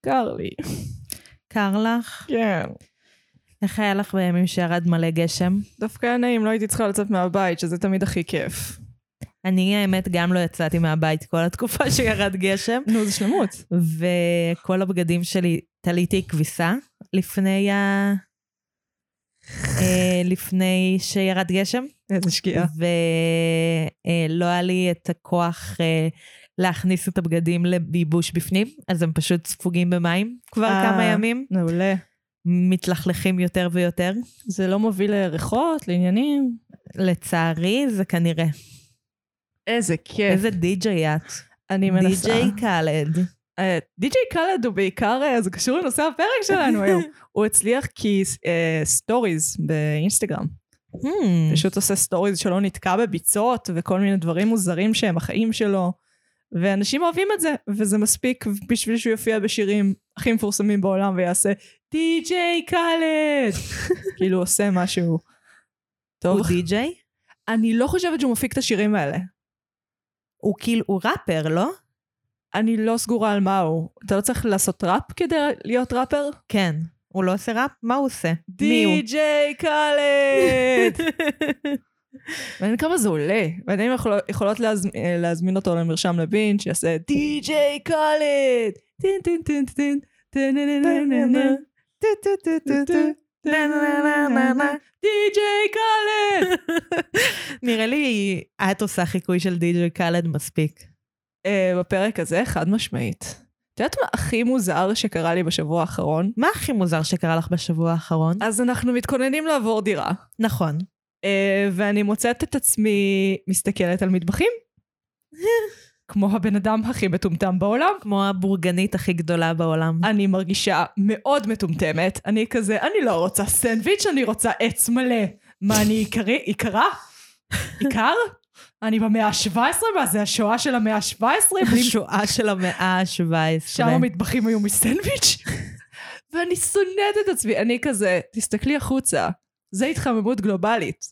קר לי. קר לך? כן. איך היה לך בימים שירד מלא גשם? דווקא היה נעים, לא הייתי צריכה לצאת מהבית, שזה תמיד הכי כיף. אני האמת גם לא יצאתי מהבית כל התקופה שירד גשם, נו, זה שלמות. וכל הבגדים שלי תליתי כביסה לפני ה... אה, לפני שירד גשם, איזה שקיעה. ולא היה לי את הכוח אה, להכניס את הבגדים לייבוש בפנים, אז הם פשוט ספוגים במים כבר אה. כמה ימים, מעולה. מתלכלכים יותר ויותר. זה לא מוביל לריחות, לעניינים? לצערי, זה כנראה. איזה כיף. איזה די-ג'יי את. אני מנסה. די-ג'יי קאלד. אה, די.ג'יי קאלד הוא בעיקר, אה, זה קשור לנושא הפרק שלנו היום. הוא הצליח כי סטוריז באינסטגרם. Hmm, פשוט עושה סטוריז שלו נתקע בביצות וכל מיני דברים מוזרים שהם החיים שלו. ואנשים אוהבים את זה, וזה מספיק בשביל שהוא יופיע בשירים הכי מפורסמים בעולם ויעשה די.ג'יי קאלד. כאילו עושה משהו. טוב, הוא די-ג'יי? אני לא חושבת שהוא מפיק את השירים האלה. הוא כאילו, הוא ראפר, לא? אני לא סגורה על מה הוא. אתה לא צריך לעשות ראפ כדי להיות ראפר? כן. הוא לא עושה ראפ? מה הוא עושה? די.ג'יי קאלד! מעניין כמה זה עולה. ואני יכול, לא- יכולות להזמ... אה, להזמין אותו למרשם לבין, שיעשה די.ג'יי קולד! טין טין טין טין טין טין טין טין טין טין טין טין טין די.ג'יי קאלד! נראה לי את עושה חיקוי של די.ג'יי קאלד מספיק. אה, בפרק הזה, חד משמעית. את יודעת מה הכי מוזר שקרה לי בשבוע האחרון? מה הכי מוזר שקרה לך בשבוע האחרון? אז אנחנו מתכוננים לעבור דירה. נכון. אה, ואני מוצאת את עצמי מסתכלת על מטבחים. כמו הבן אדם הכי מטומטם בעולם. כמו הבורגנית הכי גדולה בעולם. אני מרגישה מאוד מטומטמת. אני כזה, אני לא רוצה סנדוויץ', אני רוצה עץ מלא. מה, אני עיקרי, עיקרה? עיקר? אני במאה ה-17? מה זה, השואה של המאה ה-17? בלי השואה של המאה ה-17. שם המטבחים היו מסנדוויץ'? ואני שונאת את עצמי. אני כזה, תסתכלי החוצה, זה התחממות גלובלית.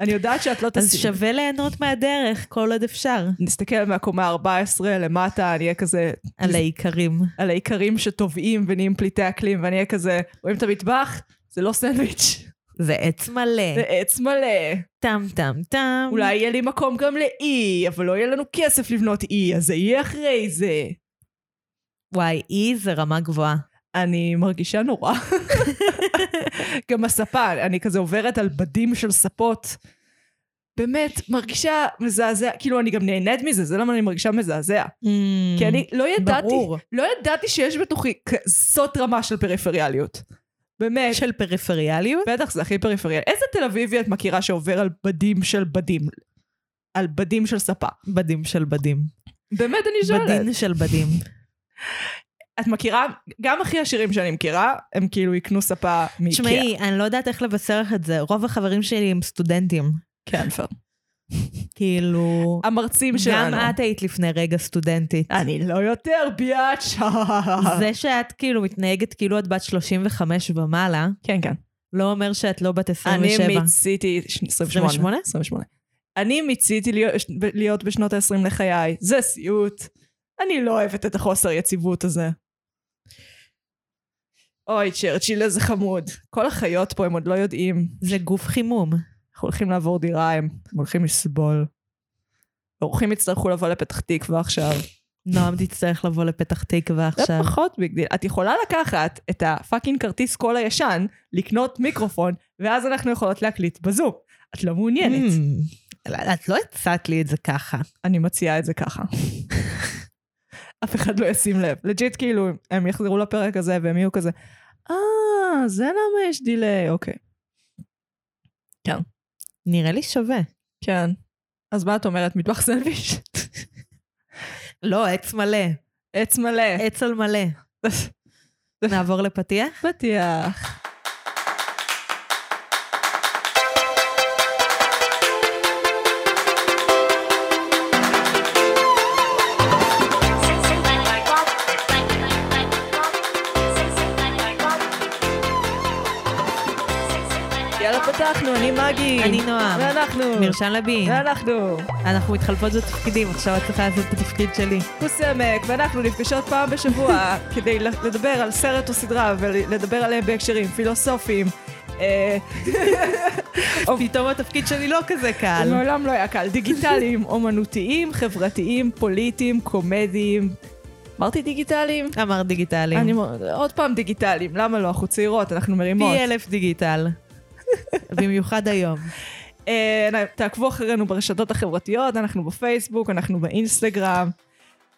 אני יודעת שאת לא אז תשים. שווה ליהנות מהדרך כל עוד אפשר. נסתכל מהקומה ה-14 למטה, אני אהיה כזה, על העיקרים. על העיקרים שטובעים ונהיים פליטי אקלים, ואני אהיה כזה, רואים את המטבח? זה לא סנדוויץ', זה עץ מלא. זה עץ מלא. טם טם טם. אולי יהיה לי מקום גם לאי, אבל לא יהיה לנו כסף לבנות אי, אז זה יהיה אחרי זה. וואי, אי זה רמה גבוהה. אני מרגישה נורא. גם הספה, אני כזה עוברת על בדים של ספות. באמת, מרגישה מזעזע, כאילו אני גם נהנית מזה, זה למה אני מרגישה מזעזע. כי אני לא ידעתי, ברור. לא ידעתי שיש בתוכי כזאת רמה של פריפריאליות. באמת. של פריפריאליות? בטח, זה הכי פריפריאלי. איזה תל אביבי את מכירה שעובר על בדים של בדים? על בדים של ספה. בדים של בדים. באמת, אני שואלת. בדין של בדים. את מכירה, גם הכי עשירים שאני מכירה, הם כאילו יקנו ספה מאיקאה. תשמעי, אני לא יודעת איך לבשר לך את זה. רוב החברים שלי הם סטודנטים. כן, פייר. כאילו... המרצים שלנו. גם את היית לפני רגע סטודנטית. אני לא יותר ביאץ'. זה שאת כאילו מתנהגת כאילו את בת 35 ומעלה, כן, כן. לא אומר שאת לא בת אני 27. מיציתי... ש- 28? 28? 28. אני מיציתי להיות, להיות בשנות ה-20 לחיי. זה סיוט. אני לא אוהבת את החוסר יציבות הזה. אוי, צ'רצ'יל, איזה חמוד. כל החיות פה, הם עוד לא יודעים. זה גוף חימום. אנחנו הולכים לעבור דירה, הם, הולכים לסבול. האורחים יצטרכו לבוא לפתח תקווה עכשיו. נועם תצטרך לבוא לפתח תקווה זה עכשיו. פחות big deal. את יכולה לקחת את ה fucking כרטיס קול הישן, לקנות מיקרופון, ואז אנחנו יכולות להקליט בזום. את לא מעוניינת. Hmm, את לא הצעת לי את זה ככה. אני מציעה את זה ככה. אף אחד לא ישים לב. legit כאילו, הם יחזרו לפרק הזה והם יהיו כזה, אה, זה למה יש delay, אוקיי. נראה לי שווה. כן. אז מה את אומרת, מטבח סנדוויץ'? לא, עץ מלא. עץ מלא. עץ על מלא. נעבור לפתיח? פתיח. פתחנו, אני מגי. אני נועם. ואנחנו. מרשן לבין. ואנחנו. אנחנו מתחלפות בתפקידים, עכשיו את צריכה לעשות את התפקיד שלי. כוס עמק, ואנחנו נפגשות פעם בשבוע כדי לדבר על סרט או סדרה ולדבר עליהם בהקשרים פילוסופיים. אה, פתאום התפקיד שלי לא כזה קל. מעולם לא היה קל. דיגיטליים, אומנותיים, חברתיים, פוליטיים, קומדיים. אמרתי דיגיטליים? אמר דיגיטליים. אני עוד פעם דיגיטליים, למה לא? אנחנו צעירות, אנחנו מרימות. פי אלף דיגיטל. במיוחד היום. אה, תעקבו אחרינו ברשתות החברתיות, אנחנו בפייסבוק, אנחנו באינסטגרם.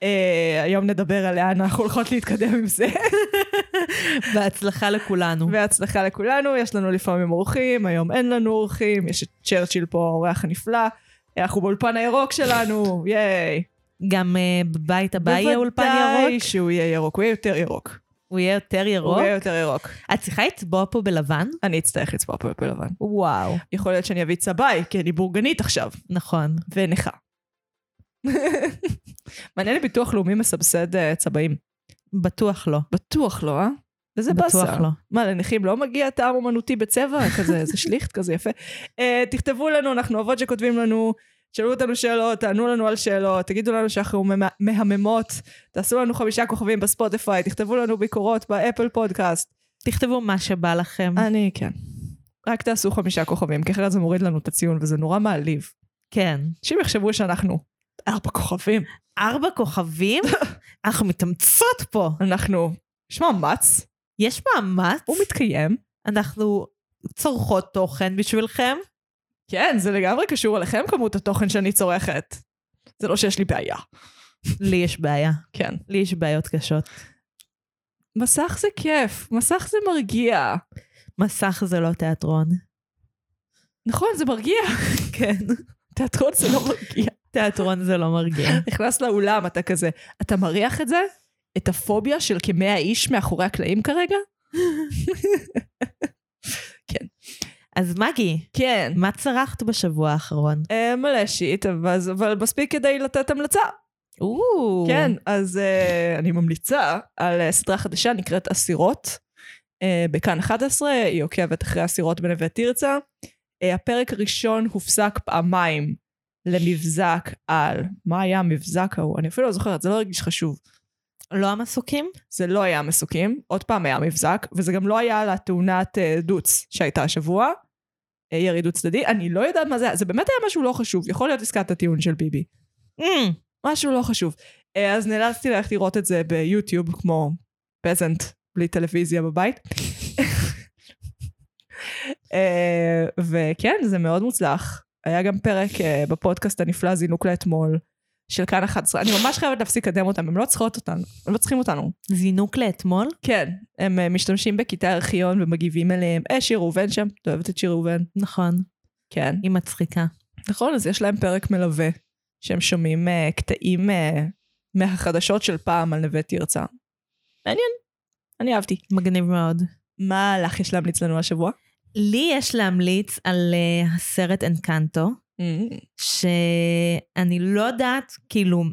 אה, היום נדבר על לאן אנחנו הולכות להתקדם עם זה. בהצלחה לכולנו. בהצלחה לכולנו, יש לנו לפעמים אורחים, היום אין לנו אורחים, יש את צ'רצ'יל פה, האורח הנפלא. אנחנו באולפן הירוק שלנו, ייי. גם uh, בבית הבא יהיה אולפן ירוק? בוודאי שהוא יהיה ירוק, הוא יהיה יותר ירוק. הוא יהיה יותר ירוק? הוא יהיה יותר ירוק. את צריכה לצבוע פה בלבן? אני אצטרך לצבוע פה בלבן. וואו. יכול להיות שאני אביא צבעי, כי אני בורגנית עכשיו. נכון. ונכה. מעניין לי ביטוח לאומי מסבסד uh, צבעים. בטוח לא. בטוח לא, אה? איזה באסה. בטוח לא. מה, לנכים לא מגיע טעם אומנותי בצבע? כזה, איזה שליכט כזה יפה. Uh, תכתבו לנו, אנחנו אוהבות שכותבים לנו, תשאלו אותנו שאלות, תענו לנו על שאלות, תגידו לנו שאנחנו מהממות, תעשו לנו חמישה כוכבים בספוטיפיי, תכתבו לנו ביקורות באפל פודקאסט. תכתבו מה שבא לכם. אני, כן. רק תעשו חמישה כוכבים, כי אחרת זה מוריד לנו את הציון, וזה נורא מעליב. כן. אנשים יחשבו שאנחנו ארבע כוכבים. ארבע כוכבים? אנחנו מתאמצות פה. אנחנו, יש מאמץ. יש מאמץ? הוא מתקיים. אנחנו צורכות תוכן בשבילכם. כן, זה לגמרי קשור אליכם כמות התוכן שאני צורכת. זה לא שיש לי בעיה. לי יש בעיה. כן. לי יש בעיות קשות. מסך זה כיף, מסך זה מרגיע. מסך זה לא תיאטרון. נכון, זה מרגיע. כן. תיאטרון זה לא מרגיע. תיאטרון זה לא מרגיע. נכנס לאולם, אתה כזה, אתה מריח את זה? את הפוביה של כמאה איש מאחורי הקלעים כרגע? כן. אז מגי, כן. מה צרכת בשבוע האחרון? אה, מלא שיט, אבל, אבל מספיק כדי לתת המלצה. או. כן, אז uh, אני ממליצה על uh, סדרה חדשה נקראת אסירות, uh, בכאן 11, היא עוקבת אחרי אסירות בנווה תרצה. Uh, הפרק הראשון הופסק פעמיים למבזק על, מה היה המבזק ההוא? אני אפילו לא זוכרת, זה לא הרגיש חשוב. לא המסוקים? זה לא היה המסוקים, עוד פעם היה מבזק, וזה גם לא היה על התאונת דוץ שהייתה השבוע, uh, ירי דו צדדי, אני לא יודעת מה זה היה, זה באמת היה משהו לא חשוב, יכול להיות עסקת הטיעון של ביבי. Mm. משהו לא חשוב. Uh, אז נאלצתי ללכת לראות את זה ביוטיוב, כמו פזנט, בלי טלוויזיה בבית. uh, וכן, זה מאוד מוצלח. היה גם פרק בפודקאסט הנפלא זינוק לאתמול, של כאן 11. אני ממש חייבת להפסיק לקדם אותם, הם לא צריכות אותנו, הם לא צריכים אותנו. זינוק לאתמול? כן, הם uh, משתמשים בקטעי ארכיון ומגיבים אליהם. אה, שיר ראובן שם, את אוהבת את שיר ראובן? נכון. כן. היא מצחיקה. נכון, אז יש להם פרק מלווה, שהם שומעים uh, קטעים uh, מהחדשות של פעם על נווה תרצה. מעניין, אני אהבתי. מגניב מאוד. מה לך יש להמליץ לנו השבוע? לי יש להמליץ על uh, הסרט אנקנטו. שאני לא יודעת, כאילו,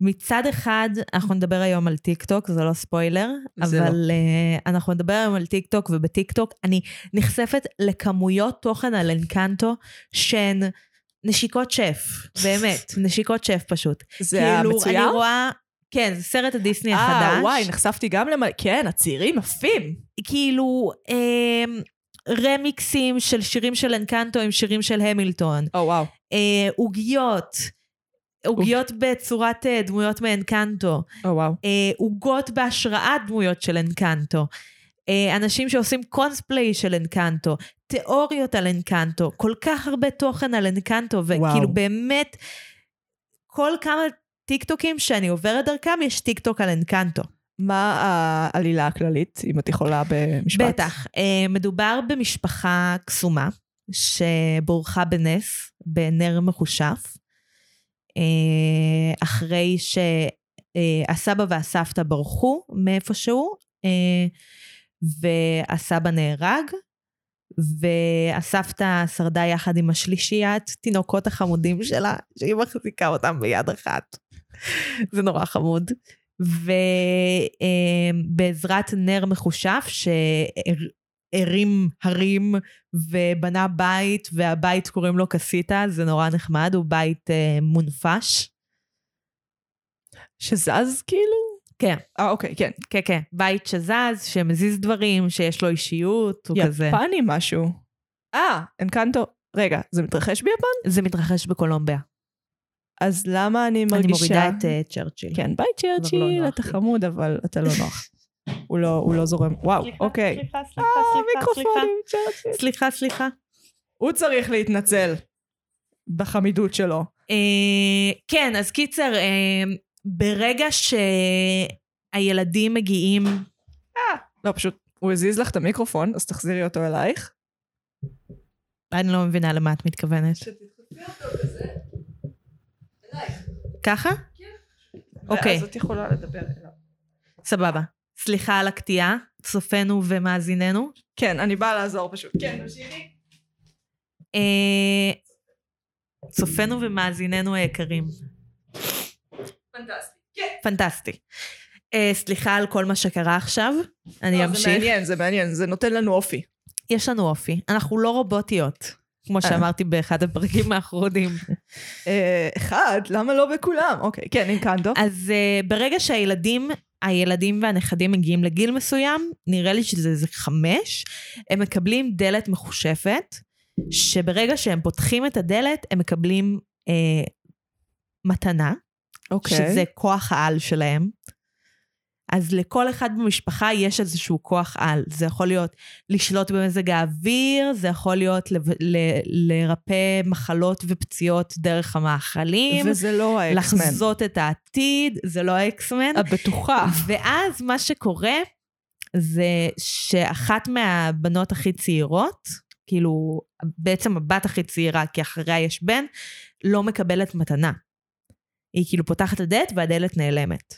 מצד אחד, אנחנו נדבר היום על טיק טוק, זה לא ספוילר, זה לא. אבל לא. uh, אנחנו נדבר היום על טיק טוק, ובטיק טוק אני נחשפת לכמויות תוכן על אנקנטו שהן נשיקות שף, באמת, נשיקות שף פשוט. זה כאילו, המצויר? אני רואה... כן, זה סרט הדיסני אה, החדש. וואי, נחשפתי גם למ... כן, הצעירים עפים. כאילו, אה, רמיקסים של שירים של אנקנטו עם שירים של המילטון. או וואו. אה, עוגיות, עוגיות בצורת אה, דמויות מאנקנטו. או וואו. אה, עוגות בהשראת דמויות של אנקנטו. אה, אנשים שעושים קונספליי של אנקנטו. תיאוריות על אנקנטו. כל כך הרבה תוכן על אנקנטו. וכאילו וואו. באמת, כל כמה טיקטוקים שאני עוברת דרכם, יש טיקטוק על אנקנטו. מה העלילה הכללית, אם את יכולה במשפט? בטח. אה, מדובר במשפחה קסומה שבורכה בנס, בנר מכושף, אה, אחרי שהסבא והסבתא ברחו מאיפשהו, אה, והסבא נהרג, והסבתא שרדה יחד עם השלישיית תינוקות החמודים שלה, שהיא מחזיקה אותם ביד אחת. זה נורא חמוד. ובעזרת נר מחושף הרים הרים ובנה בית, והבית קוראים לו קסיטה, זה נורא נחמד, הוא בית אה, מונפש. שזז כאילו? כן. אה, אוקיי, כן. כן, כן. בית שזז, שמזיז דברים, שיש לו אישיות, הוא כזה. יפני משהו. אה, אנקנטו. רגע, זה מתרחש ביפן? זה מתרחש בקולומביה. אז למה אני מרגישה... אני מורידה את uh, צ'רצ'יל. כן, ביי לא צ'רצ'יל, נוח אתה. חמוד, אבל אתה לא נוח. הוא לא, הוא לא זורם. וואו, אוקיי. סליחה, אה, סליחה, סליחה, צ'רצ'יל. סליחה, סליחה. הוא צריך להתנצל בחמידות שלו. אה, כן, אז קיצר, אה, ברגע שהילדים מגיעים... לא, פשוט, הוא הזיז לך את המיקרופון, אז תחזירי אותו אלייך. אני לא מבינה למה את מתכוונת. ככה? אוקיי. ואז את יכולה לדבר אליו. סבבה. סליחה על הקטיעה, צופינו ומאזיננו. כן, אני באה לעזור פשוט. כן, תמשיכי. אה, צופינו ומאזיננו היקרים. פנטסטי. כן. פנטסטי. אה, סליחה על כל מה שקרה עכשיו, אני לא, זה אמשיך. מעניין, זה מעניין, זה נותן לנו אופי. יש לנו אופי, אנחנו לא רובוטיות, כמו שאמרתי באחד הפרקים האחרונים. אה, אחד, למה לא בכולם? אוקיי, כן, אינקנדו. אז uh, ברגע שהילדים, הילדים והנכדים מגיעים לגיל מסוים, נראה לי שזה איזה חמש, הם מקבלים דלת מחושפת, שברגע שהם פותחים את הדלת, הם מקבלים uh, מתנה, אוקיי. שזה כוח העל שלהם. אז לכל אחד במשפחה יש איזשהו כוח על. זה יכול להיות לשלוט במזג האוויר, זה יכול להיות לב- ל- לרפא מחלות ופציעות דרך המאכלים, וזה לא האקסמן. לחזות את העתיד, זה לא האקסמן. הבטוחה. ואז מה שקורה זה שאחת מהבנות הכי צעירות, כאילו בעצם הבת הכי צעירה, כי אחריה יש בן, לא מקבלת מתנה. היא כאילו פותחת את הדלת והדלת נעלמת.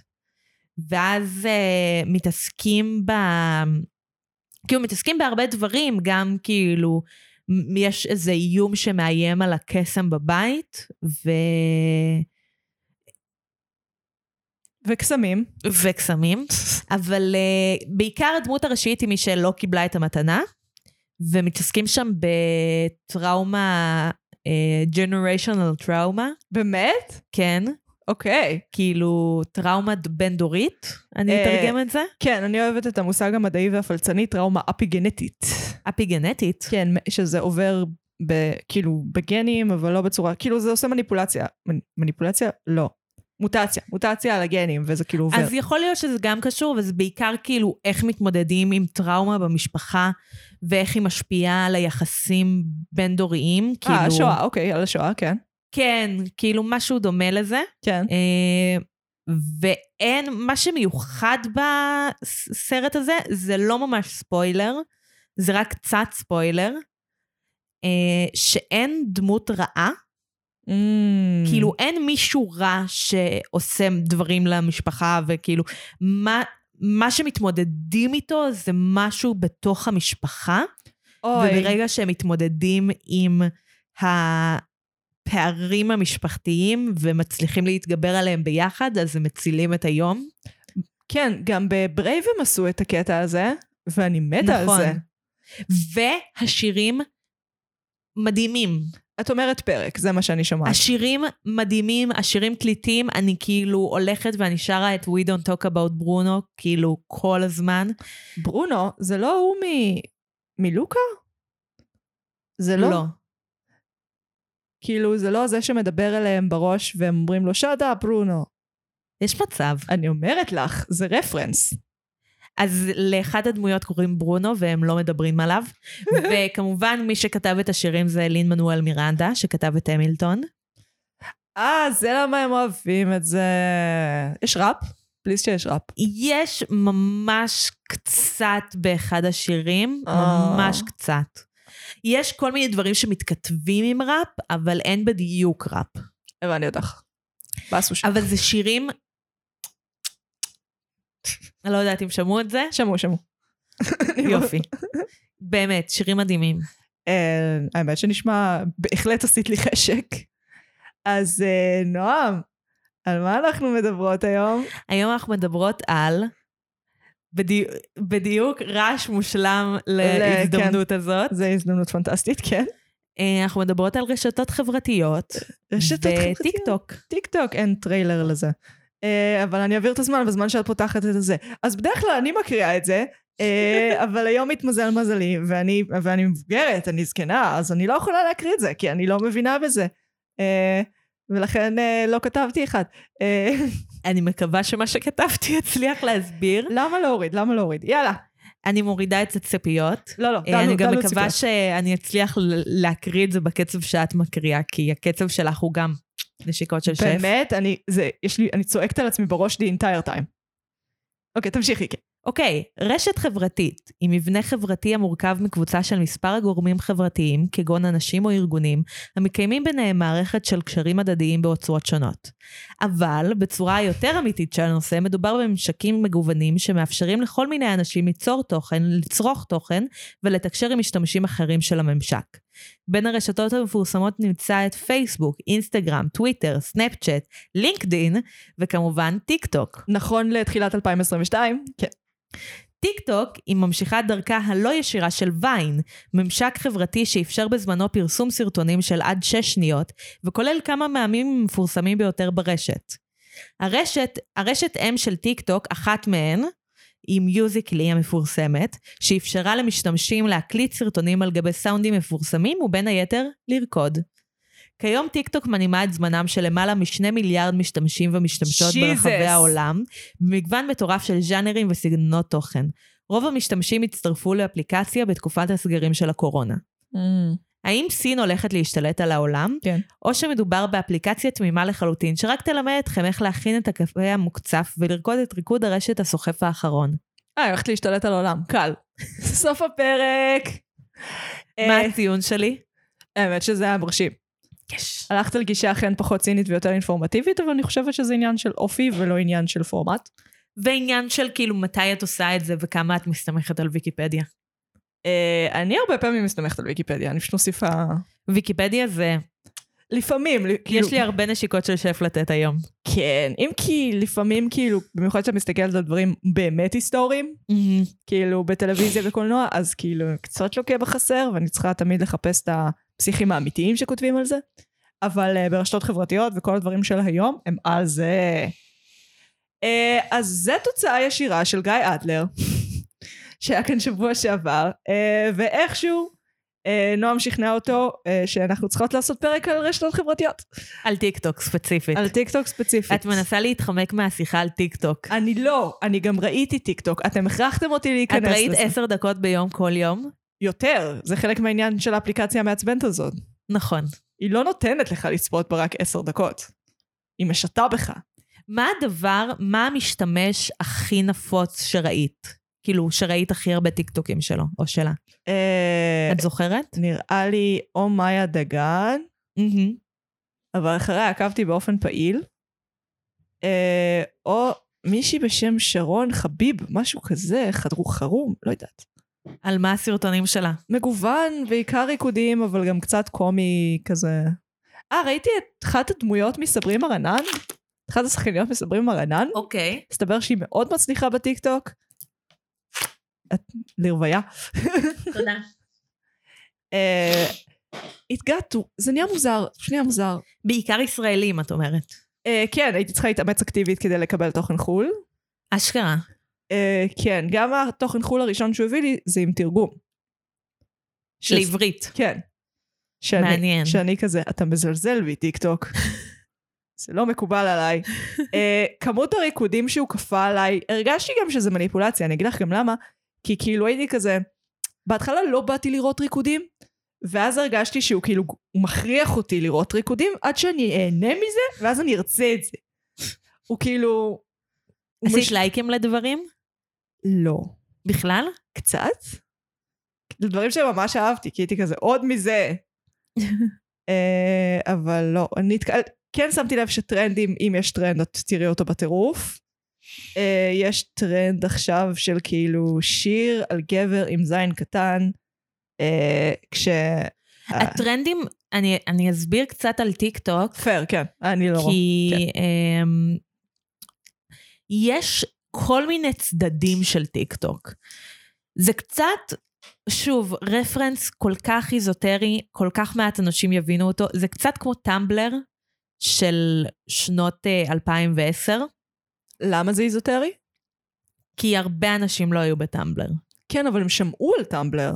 ואז אה, מתעסקים ב... כאילו מתעסקים בהרבה דברים, גם כאילו יש איזה איום שמאיים על הקסם בבית, ו... וקסמים. וקסמים, אבל uh, בעיקר הדמות הראשית היא מי שלא קיבלה את המתנה, ומתעסקים שם בטראומה, uh, טראומה, באמת? כן, אוקיי. כאילו טראומה בין-דורית, אני אה, אתרגם את זה, כן, אני אוהבת את המושג המדעי והפלצני, טראומה אפיגנטית. אפיגנטית. כן, שזה עובר ב, כאילו בגנים, אבל לא בצורה, כאילו זה עושה מניפולציה. מנ- מניפולציה? לא. מוטציה. מוטציה על הגנים, וזה כאילו עובר. אז יכול להיות שזה גם קשור, וזה בעיקר כאילו איך מתמודדים עם טראומה במשפחה, ואיך היא משפיעה על היחסים בין-דוריים. כאילו, אה, השואה, אוקיי, על השואה, כן. כן, כאילו משהו דומה לזה. כן. אה, ואין, מה שמיוחד בסרט הזה, זה לא ממש ספוילר, זה רק קצת ספוילר, אה, שאין דמות רעה, Mm. כאילו אין מישהו רע שעושה דברים למשפחה, וכאילו, מה, מה שמתמודדים איתו זה משהו בתוך המשפחה, אוי, וברגע שהם מתמודדים עם הפערים המשפחתיים ומצליחים להתגבר עליהם ביחד, אז הם מצילים את היום. כן, גם בברייב הם עשו את הקטע הזה, ואני מתה נכון. על זה. והשירים מדהימים. את אומרת פרק, זה מה שאני שומעת. השירים מדהימים, השירים קליטים, אני כאילו הולכת ואני שרה את We Don't Talk About Bruno, כאילו כל הזמן. ברונו, זה לא הוא מ... מלוקה? זה לא? לא. כאילו, זה לא זה שמדבר אליהם בראש והם אומרים לו, שט אפ, ברונו. יש מצב. אני אומרת לך, זה רפרנס. אז לאחד הדמויות קוראים ברונו והם לא מדברים עליו. וכמובן מי שכתב את השירים זה לין מנואל מירנדה, שכתב את המילטון. אה, זה למה הם אוהבים את זה. יש ראפ? פליז שיש ראפ. יש ממש קצת באחד השירים, אה. ממש קצת. יש כל מיני דברים שמתכתבים עם ראפ, אבל אין בדיוק ראפ. הבנתי אותך. באסו שם. אבל זה שירים... אני לא יודעת אם שמעו את זה. שמעו, שמעו. יופי. באמת, שירים מדהימים. אה, האמת שנשמע, בהחלט עשית לי חשק. אז אה, נועם, על מה אנחנו מדברות היום? היום אנחנו מדברות על בדי... בדיוק רעש מושלם להזדמנות הזאת. זו הזדמנות פנטסטית, כן. אה, אנחנו מדברות על רשתות חברתיות. רשתות חברתיות. וטיק טוק. טיק טוק, אין טריילר לזה. אה, אבל אני אעביר את הזמן בזמן שאת פותחת את זה. אז בדרך כלל אני מקריאה את זה, אה, אבל היום התמזל מזלי, ואני, ואני מבוגרת, אני זקנה, אז אני לא יכולה להקריא את זה, כי אני לא מבינה בזה. ולכן לא כתבתי אחד. אני מקווה שמה שכתבתי יצליח להסביר. למה להוריד? למה להוריד? יאללה. אני מורידה את הציפיות. לא, לא, אה, דנו- אני גם דנו מקווה ציפיות. שאני אצליח להקריא את זה בקצב שאת מקריאה, כי הקצב שלך הוא גם נשיקות של שף. באמת, אני, זה, יש לי, אני צועקת על עצמי בראש the entire time. אוקיי, תמשיכי, כן. אוקיי, רשת חברתית היא מבנה חברתי המורכב מקבוצה של מספר גורמים חברתיים, כגון אנשים או ארגונים, המקיימים ביניהם מערכת של קשרים הדדיים באוצרות שונות. אבל, בצורה היותר אמיתית של הנושא, מדובר בממשקים מגוונים שמאפשרים לכל מיני אנשים ליצור תוכן, לצרוך תוכן ולתקשר עם משתמשים אחרים של הממשק. בין הרשתות המפורסמות נמצא את פייסבוק, אינסטגרם, טוויטר, סנאפצ'אט, לינקדין, וכמובן טיק טוק. נכון לתחילת 2022, כן. טיק טוק היא ממשיכת דרכה הלא ישירה של ויין, ממשק חברתי שאפשר בזמנו פרסום סרטונים של עד 6 שניות, וכולל כמה מהמים המפורסמים ביותר ברשת. הרשת, הרשת אם של טיק טוק, אחת מהן, היא מיוזיקלי המפורסמת, שאפשרה למשתמשים להקליט סרטונים על גבי סאונדים מפורסמים, ובין היתר, לרקוד. כיום טיק טוק מנעימה את זמנם של למעלה משני מיליארד משתמשים ומשתמשות Jesus. ברחבי העולם, במגוון מטורף של ז'אנרים וסגנונות תוכן. רוב המשתמשים הצטרפו לאפליקציה בתקופת הסגרים של הקורונה. האם סין הולכת להשתלט על העולם? כן. או שמדובר באפליקציה תמימה לחלוטין, שרק תלמד אתכם איך להכין את הקפה המוקצף ולרקוד את ריקוד הרשת הסוחף האחרון. אה, היא הולכת להשתלט על העולם, קל. סוף הפרק. מה אה, הציון שלי? האמת שזה היה מרשים. יש. הלכת על גישה אכן פחות צינית ויותר אינפורמטיבית, אבל אני חושבת שזה עניין של אופי ולא עניין של פורמט. ועניין של כאילו מתי את עושה את זה וכמה את מסתמכת על ויקיפדיה. אה, אני הרבה פעמים מסתמכת על ויקיפדיה, אני פשוט מוסיפה... ויקיפדיה זה, לפעמים, כאילו... יש לי הרבה נשיקות של שף לתת היום. כן, אם כי לפעמים כאילו, במיוחד כשאת מסתכלת על דברים באמת היסטוריים, כאילו בטלוויזיה וקולנוע, אז כאילו קצת לוקה בחסר, ואני צריכה תמיד לחפש את הפסיכים האמיתיים שכותבים על זה. אבל uh, ברשתות חברתיות וכל הדברים של היום, הם על זה. Uh, אז זה תוצאה ישירה של גיא אדלר, שהיה כאן שבוע שעבר, uh, ואיכשהו נועם שכנע אותו שאנחנו צריכות לעשות פרק על רשתות חברתיות. על טיק טוק ספציפית. על טיק טוק ספציפית. את מנסה להתחמק מהשיחה על טיק טוק. אני לא, אני גם ראיתי טיק טוק, אתם הכרחתם אותי להיכנס את לזה. ראית עשר דקות ביום כל יום? יותר, זה חלק מהעניין של האפליקציה המעצבנת הזאת. נכון. היא לא נותנת לך לצפות בה רק עשר דקות. היא משתה בך. מה הדבר, מה המשתמש הכי נפוץ שראית? כאילו, שראית הכי הרבה טיקטוקים שלו, או שלה. אה, את זוכרת? נראה לי או מאיה דגן. אבל אחריה עקבתי באופן פעיל, אה, או מישהי בשם שרון חביב, משהו כזה, חדרו חרום, לא יודעת. על מה הסרטונים שלה? מגוון, בעיקר ריקודים, אבל גם קצת קומי כזה. אה, ראיתי את אחת הדמויות מסברים ארנן? אחת השחקניות מסברים ארנן? אוקיי. מסתבר שהיא מאוד מצליחה בטיקטוק. את לרוויה. תודה. אה, התגעתו, זה נהיה מוזר, זה נהיה מוזר. בעיקר ישראלים, את אומרת. אה, כן, הייתי צריכה להתאמץ אקטיבית כדי לקבל תוכן חו"ל. אשכרה. אה, כן, גם התוכן חו"ל הראשון שהוא הביא לי זה עם תרגום. ש- לעברית. כן. שאני, מעניין. שאני כזה, אתה מזלזל בי, טיק טוק. זה לא מקובל עליי. uh, כמות הריקודים שהוא כפה עליי, הרגשתי גם שזה מניפולציה, אני אגיד לך גם למה. כי כאילו הייתי כזה, בהתחלה לא באתי לראות ריקודים, ואז הרגשתי שהוא כאילו, הוא מכריח אותי לראות ריקודים, עד שאני אהנה מזה, ואז אני ארצה את זה. הוא כאילו... עשית מש- לייקים לדברים? לא. בכלל? קצת? דברים שממש אהבתי, כי הייתי כזה, עוד מזה. אה, אבל לא, אני. כן שמתי לב שטרנדים, אם יש טרנד, את תראי אותו בטירוף. אה, יש טרנד עכשיו של כאילו שיר על גבר עם זין קטן, אה, כש... הטרנדים, אני, אני אסביר קצת על טיק טוק, פייר, כן, אני לא... כי כן. אמ, יש כל מיני צדדים של טיק טוק. זה קצת, שוב, רפרנס כל כך איזוטרי, כל כך מעט אנשים יבינו אותו, זה קצת כמו טמבלר של שנות אה, 2010, למה זה איזוטרי? כי הרבה אנשים לא היו בטמבלר. כן, אבל הם שמעו על טמבלר.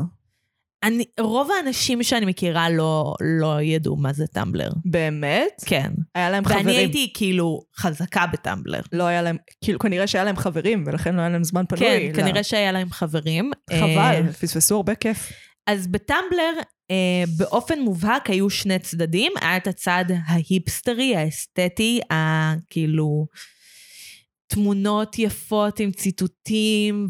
אני, רוב האנשים שאני מכירה לא, לא ידעו מה זה טמבלר. באמת? כן. היה להם ואני חברים. הייתי כאילו חזקה בטמבלר. לא היה להם, כאילו כנראה שהיה להם חברים, ולכן לא היה להם זמן פנוי. כן, ל- כנראה שהיה להם חברים. אה, חבל, פספסו הרבה כיף. אז בטמבלר, אה, באופן מובהק היו שני צדדים. היה את הצד ההיפסטרי, האסתטי, הכאילו תמונות יפות עם ציטוטים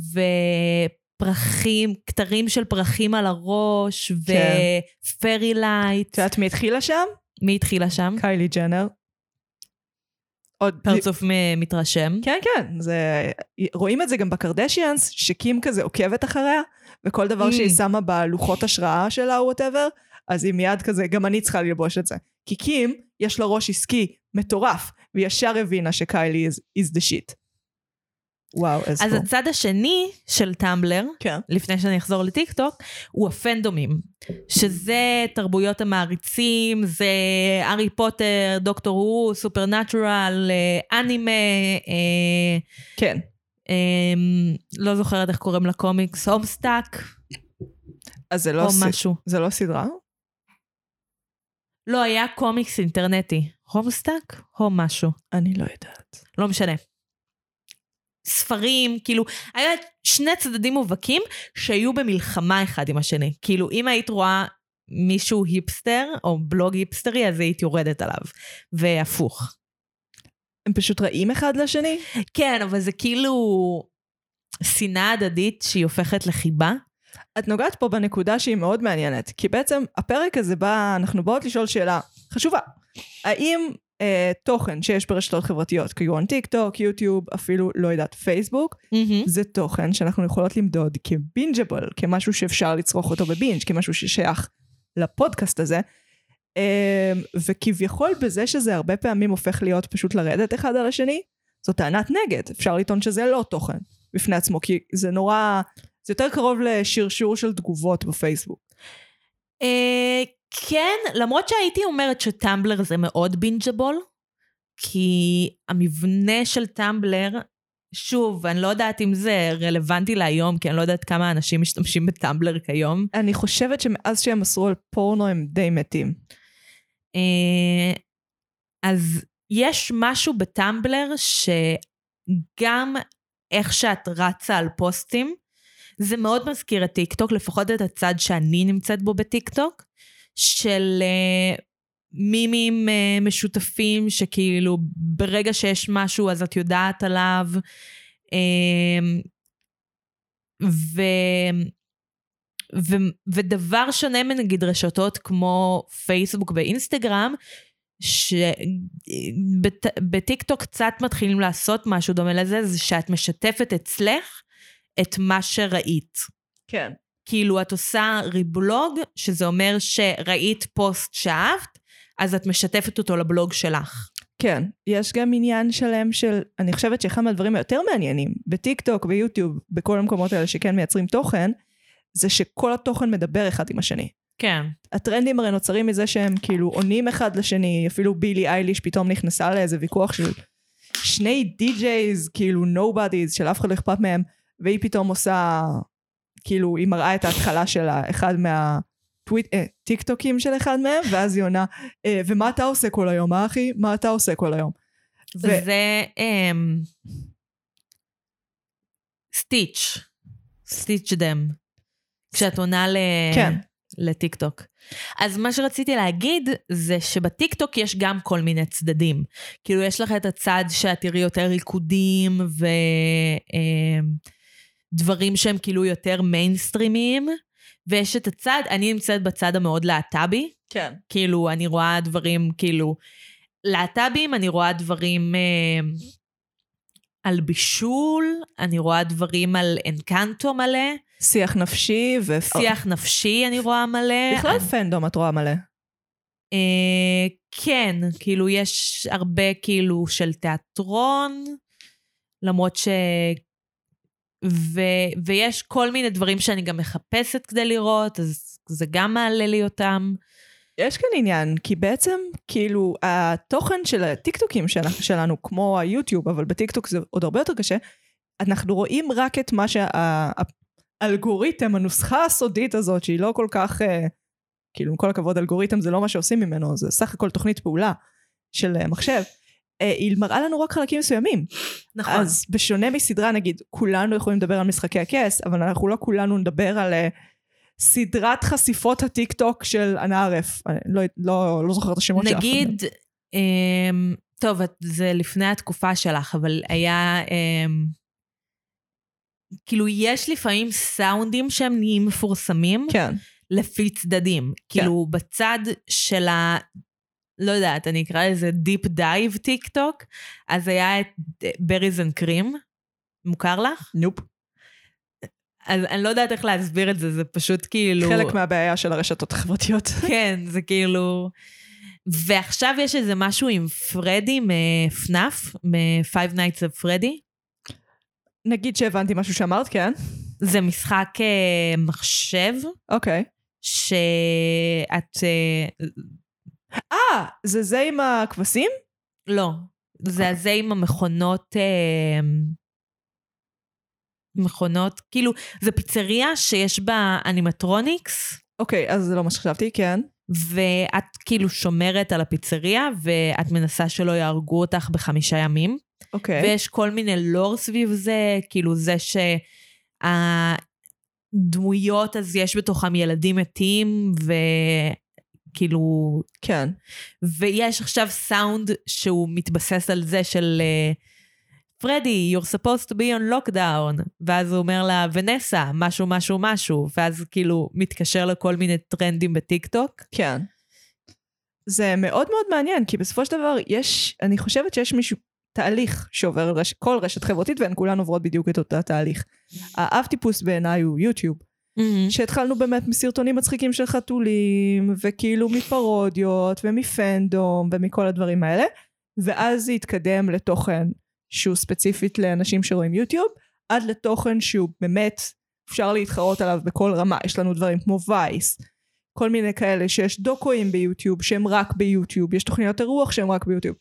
ופרחים, כתרים של פרחים על הראש, כן. ו fairy lights. את יודעת מי התחילה שם? מי התחילה שם? קיילי ג'נר. עוד... פרצוף מ- מתרשם. כן, כן, זה... רואים את זה גם בקרדשיאנס, שקים כזה עוקבת אחריה, וכל דבר Mm. שהיא שמה בלוחות השראה שלה או whatever, אז היא מיד כזה, גם אני צריכה ללבוש את זה. כי קים, יש לה ראש עסקי מטורף, והיא ישר הבינה שקיילי is, is the shit. וואו, איזה אז טוב. הצד השני של טמבלר, כן. לפני שאני אחזור לטיקטוק, הוא הפנדומים. שזה תרבויות המעריצים, זה הארי פוטר, דוקטור הו, סופרנטורל, אה, אנימה, אה, כן. אה, לא זוכרת איך קוראים לקומיקס, הומסטאק, אז זה לא, או ס... משהו. זה לא סדרה? לא, היה קומיקס אינטרנטי. הומסטאק? או משהו. אני לא יודעת. לא משנה. ספרים, כאילו, היה שני צדדים מובהקים שהיו במלחמה אחד עם השני. כאילו, אם היית רואה מישהו היפסטר, או בלוג היפסטרי, אז היית יורדת עליו. והפוך. הם פשוט רעים אחד לשני? כן, אבל זה כאילו שנאה הדדית שהיא הופכת לחיבה. את נוגעת פה בנקודה שהיא מאוד מעניינת, כי בעצם הפרק הזה בא, אנחנו באות לשאול שאלה חשובה. האם אה, תוכן שיש ברשתות חברתיות, כגון טיק טוק, יוטיוב, אפילו, לא יודעת, פייסבוק, זה תוכן שאנחנו יכולות למדוד כבינג'בל, כמשהו שאפשר לצרוך אותו בבינג', כמשהו ששייך לפודקאסט הזה. אה, וכביכול בזה שזה הרבה פעמים הופך להיות פשוט לרדת אחד על השני, זו טענת נגד. אפשר לטעון שזה לא תוכן בפני עצמו, כי זה נורא, זה יותר קרוב לשרשור של תגובות בפייסבוק. אה, כן, למרות שהייתי אומרת שטמבלר זה מאוד בינג'בול, כי המבנה של טמבלר, שוב, אני לא יודעת אם זה רלוונטי להיום, כי אני לא יודעת כמה אנשים משתמשים בטמבלר כיום. אני חושבת שמאז שהם אסרו על פורנו הם די מתים. אה, אז יש משהו בטמבלר שגם איך שאת רצה על פוסטים, זה מאוד מזכיר את טיקטוק, לפחות את הצד שאני נמצאת בו בטיקטוק, של אה, מימים אה, משותפים שכאילו ברגע שיש משהו אז את יודעת עליו. Uh, ו... ו... ודבר שונה מנגיד רשתות כמו פייסבוק ואינסטגרם, שבטיקטוק קצת מתחילים לעשות משהו דומה לזה, זה שאת משתפת אצלך את מה שראית. כן. כאילו את עושה ריבלוג, שזה אומר שראית פוסט שאהבת, אז את משתפת אותו לבלוג שלך. כן, יש גם עניין שלם של, אני חושבת שאחד מהדברים היותר מעניינים, בטיק טוק, ביוטיוב, בכל המקומות האלה שכן מייצרים תוכן, זה שכל התוכן מדבר אחד עם השני. כן. הטרנדים הרי נוצרים מזה שהם כאילו עונים אחד לשני, אפילו בילי אייליש פתאום נכנסה לאיזה ויכוח של שני די-ג'ייז, כאילו nobodies, של אף אחד לא אכפת מהם, והיא פתאום עושה, כאילו, היא מראה את ההתחלה של אחד מה... טוויט, אה, טיק טוקים של אחד מהם, ואז היא עונה, אה, ומה אתה עושה כל היום, אה אחי? מה אתה עושה כל היום? ו- זה stitch, stitch them. כשאת עונה ל... כן. לטיק טוק. אז מה שרציתי להגיד זה שבטיק טוק יש גם כל מיני צדדים. כאילו יש לך את הצד שאת תראי יותר ריקודים ודברים שהם כאילו יותר מיינסטרימיים, ויש את הצד, אני נמצאת בצד המאוד להט"בי, כן. כאילו אני רואה דברים כאילו להט"בים, אני רואה דברים אה, על בישול, אני רואה דברים על אנקנטו מלא, שיח נפשי ו... שיח נפשי אני רואה מלא. בכלל אני- פנדום את רואה מלא. אה, כן, כאילו יש הרבה כאילו של תיאטרון, למרות ש... ו... ויש כל מיני דברים שאני גם מחפשת כדי לראות, אז זה גם מעלה לי אותם. יש כאן עניין, כי בעצם, כאילו, התוכן של הטיקטוקים של, שלנו, כמו היוטיוב, אבל בטיקטוק זה עוד הרבה יותר קשה, אנחנו רואים רק את מה שהאלגוריתם, הנוסחה הסודית הזאת, שהיא לא כל כך, אה, כאילו, עם כל הכבוד, אלגוריתם זה לא מה שעושים ממנו, זה סך הכל תוכנית פעולה של אה, מחשב. אה, היא מראה לנו רק חלקים מסוימים. נכון. אז בשונה מסדרה, נגיד, כולנו יכולים לדבר על משחקי הכס, אבל אנחנו לא כולנו נדבר על uh, סדרת חשיפות הטיק טוק של אנה ערף. אני לא, לא, לא זוכרת את השמות שלך. נגיד, אמ, טוב, זה לפני התקופה שלך, אבל היה... אמ, כאילו, יש לפעמים סאונדים שהם נהיים מפורסמים כן, לפי צדדים. כאילו, בצד של ה... לא יודעת, אני אקרא לזה deep dive טיק טוק, אז היה את berries and cream. מוכר לך? nope. אז אני לא יודעת איך להסביר את זה, זה פשוט כאילו... חלק מהבעיה של הרשתות החברתיות. כן, זה כאילו... ועכשיו יש איזה משהו עם פרדי מ FNAF, מ-Five Nights of Freddy. נגיד שהבנתי משהו שאמרת, כן. זה משחק אה, מחשב, אוקיי. שאת... אה, זה זה עם הכבשים? לא, זה הזה עם המכונות... אה, מכונות, כאילו, זה פיצריה שיש בה אנימטרוניקס, אוקיי, אז זה לא מה שחשבתי, כן. ואת כאילו שומרת על הפיצריה, ואת מנסה שלא יהרגו אותך בחמישה ימים. אוקיי. ויש כל מיני לור סביב זה, כאילו זה שהדמויות, אז יש בתוכם ילדים מתים, וכאילו... כן. ויש עכשיו סאונד שהוא מתבסס על זה של אה, פרדי, you're supposed to be on lockdown, ואז הוא אומר לה, ונסה, משהו, משהו, משהו, ואז כאילו מתקשר לכל מיני טרנדים בטיק טוק. כן. זה מאוד מאוד מעניין, כי בסופו של דבר יש, אני חושבת שיש מישהו, תהליך שעובר רש, כל רשת חברתית, והן כולן עוברות בדיוק את אותה תהליך. האב טיפוס בעיניי הוא יוטיוב, שהתחלנו באמת מסרטונים מצחיקים של חתולים, וכאילו מפרודיות, ומפנדום, ומכל הדברים האלה, ואז זה התקדם לתוכן שהוא ספציפית לאנשים שרואים יוטיוב, עד לתוכן שהוא באמת, אפשר להתחרות עליו בכל רמה. יש לנו דברים כמו וייס, כל מיני כאלה שיש דוקואים ביוטיוב שהם רק ביוטיוב, יש תוכניות אירוח שהם רק ביוטיוב.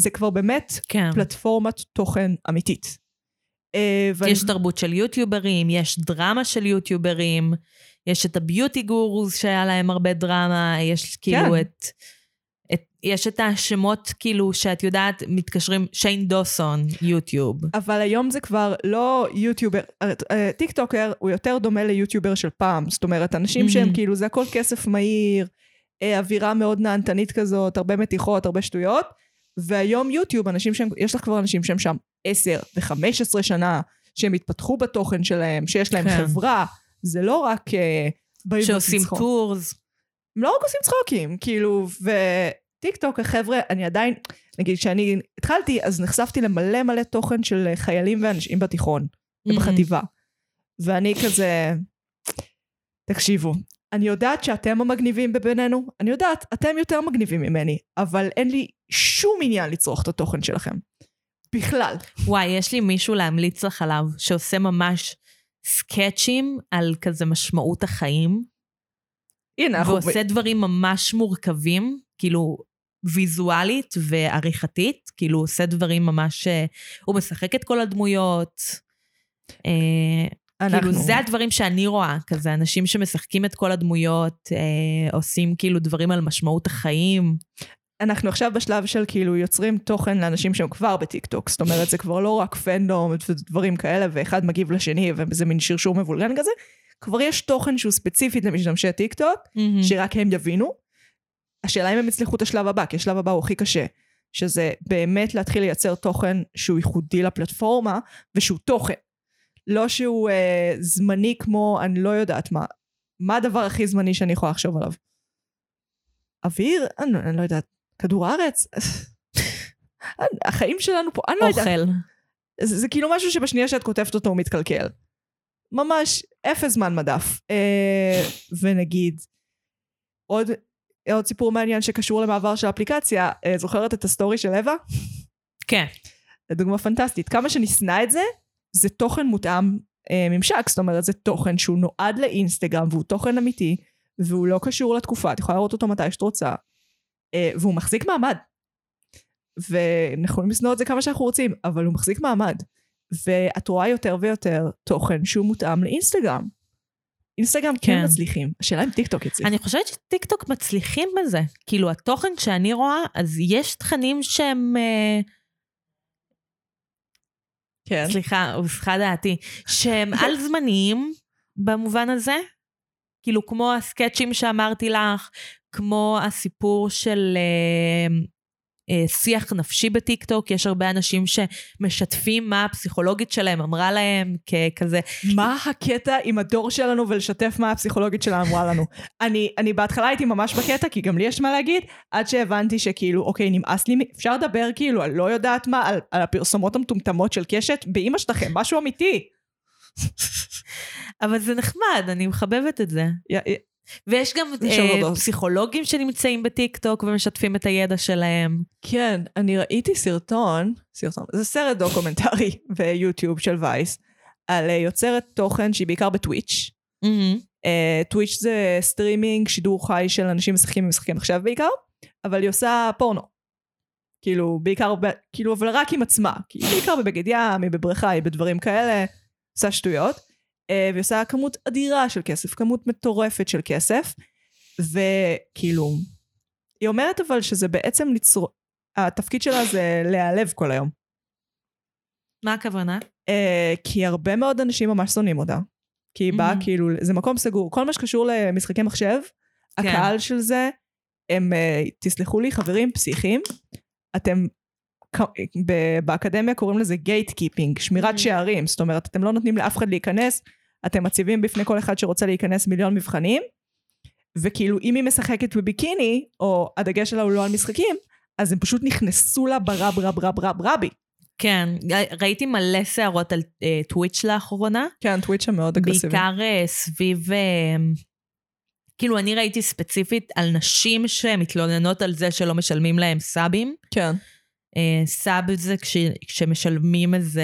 זה כבר באמת כן. פלטפורמת תוכן אמיתית. אה, ואני- יש תרבות של יוטיוברים, יש דרמה של יוטיוברים, יש את הביוטי גורוז שהיה להם הרבה דרמה, יש כאילו כן. את, את... יש את השמות כאילו שאת יודעת, מתקשרים, שיין דוסון, יוטיוב. אבל היום זה כבר לא יוטיובר, אה, אה, טיק טוקר הוא יותר דומה ליוטיובר של פעם, זאת אומרת אנשים שהם מהמם. כאילו זה הכל כסף מהיר, אווירה מאוד נהנתנית כזאת, הרבה מתיחות, הרבה שטויות, והיום יוטיוב, אנשים שהם, יש לך כבר אנשים שהם שם 10 ו-15 שנה, שהם התפתחו בתוכן שלהם, שיש להם כן. חברה, זה לא רק באים שעושים. טורס. הם לא רק עושים צחוקים, כאילו, וטיק טוק, החבר'ה, אני עדיין, נגיד, כשאני התחלתי, אז נחשפתי למלא מלא תוכן של חיילים ואנשים בתיכון, ובחטיבה. ואני כזה, תקשיבו, אני יודעת שאתם המגניבים בינינו, אני יודעת, אתם יותר מגניבים ממני, אבל אין לי שום עניין לצרוך את התוכן שלכם. בכלל. וואי, יש לי מישהו להמליץ לך עליו, שעושה ממש סקצ'ים על כזה משמעות החיים, הנה, אנחנו... ועושה דברים ממש מורכבים, כאילו ויזואלית ועריכתית, כאילו הוא עושה דברים ממש... אה, הוא משחק את כל הדמויות. אה, אנחנו... כאילו זה הדברים שאני רואה, כזה אנשים שמשחקים את כל הדמויות, אה, עושים כאילו דברים על משמעות החיים. אנחנו עכשיו בשלב של כאילו יוצרים תוכן לאנשים שהם כבר בטיק טוק, זאת אומרת זה כבר לא רק fandom ודברים כאלה ואחד מגיב לשני וזה מין שרשור מבולגן כזה, כבר יש תוכן שהוא ספציפית למשתמשי טיק טוק, שרק הם יבינו. השאלה אם הם יצליחו את השלב הבא, כי השלב הבא הוא הכי קשה, שזה באמת להתחיל לייצר תוכן שהוא ייחודי לפלטפורמה ושהוא תוכן. לא שהוא אה, זמני כמו אני לא יודעת מה. מה הדבר הכי זמני שאני יכולה לחשוב עליו? אוויר? אני, אני לא יודעת. כדור הארץ? החיים שלנו פה, אני לא יודעת. אוכל. זה, זה כאילו משהו שבשנייה שאת כותבת אותו הוא מתקלקל. ממש אפס זמן מדף. אה, ונגיד, עוד, עוד סיפור מעניין שקשור למעבר של אפליקציה, אה, זוכרת את הסטורי של אווה? כן. דוגמה פנטסטית. כמה שנשנא את זה, זה תוכן מותאם אה, ממשק, זאת אומרת זה תוכן שהוא נועד לאינסטגרם והוא תוכן אמיתי, והוא לא קשור לתקופה, את יכולה לראות אותו מתי שאת רוצה, והוא מחזיק מעמד. ואנחנו יכולים לשנוא את זה כמה שאנחנו רוצים, אבל הוא מחזיק מעמד. ואת רואה יותר ויותר תוכן שהוא מותאם לאינסטגרם. אינסטגרם כן, כן. מצליחים, השאלה אם טיק טוק יצליח. אני חושבת שטיק טוק מצליחים בזה. כאילו, התוכן שאני רואה, אז יש תכנים שהם... אה, כן. סליחה, הוסחה דעתי, שהם על זמניים במובן הזה. כאילו, כמו הסקצ'ים שאמרתי לך, כמו הסיפור של אה, אה, שיח נפשי בטיקטוק, יש הרבה אנשים שמשתפים מה הפסיכולוגית שלהם אמרה להם, ככזה, מה הקטע עם הדור שלנו ולשתף מה הפסיכולוגית שלה אמרה לנו? אני, אני בהתחלה הייתי ממש בקטע, כי גם לי יש מה להגיד, עד שהבנתי שכאילו, אוקיי, נמאס לי, אפשר לדבר כאילו, על לא יודעת מה, על, על הפרסומות המטומטמות של קשת, באימא שלכם, משהו אמיתי. אבל זה נחמד, אני מחבבת את זה. ויש גם יש עוד. פסיכולוגים שנמצאים בטיקטוק ומשתפים את הידע שלהם. כן, אני ראיתי סרטון, סרטון, זה סרט דוקומנטרי ביוטיוב של וייס, על אה, יוצרת תוכן שהיא בעיקר בטוויץ'. אה, טוויץ' זה סטרימינג, שידור חי של אנשים משחקים במשחקי מחשב בעיקר, אבל היא עושה פורנו. כאילו, בעיקר, ב- כאילו, אבל רק עם עצמה. כי היא בעיקר בבגד ים, היא בבריכה, היא בדברים כאלה, עושה שטויות. אה, והיא עושה כמות אדירה של כסף, כמות מטורפת של כסף. וכאילו, היא אומרת אבל שזה בעצם לצרוך, התפקיד שלה זה להיעלב כל היום. מה הכוונה? אה, כי הרבה מאוד אנשים ממש שונאים אותה. כי היא באה Mhm. כאילו, זה מקום סגור. כל מה שקשור למשחקי מחשב, כן. הקהל של זה, הם, אה, תסלחו לי, חברים פסיכיים, אתם, באקדמיה קוראים לזה gatekeeping, שמירת Mhm. שערים. זאת אומרת, אתם לא נותנים לאף אחד להיכנס, אתם מציבים בפני כל אחד שרוצה להיכנס מיליון מבחנים, וכאילו אם היא משחקת בביקיני, או הדגש שלה הוא לא על משחקים, אז הם פשוט נכנסו לה ברב רב רב רב רבי. כן, ראיתי מלא סערות על אה, טוויץ' לאחרונה, כן, טוויץ' המאוד אגרסיבי. בעיקר אה, סביב... אה, כאילו, אני ראיתי ספציפית על נשים שמתלוננות על זה שלא משלמים להם סאבים. כן. אה, סאב זה כש, כשמשלמים איזה...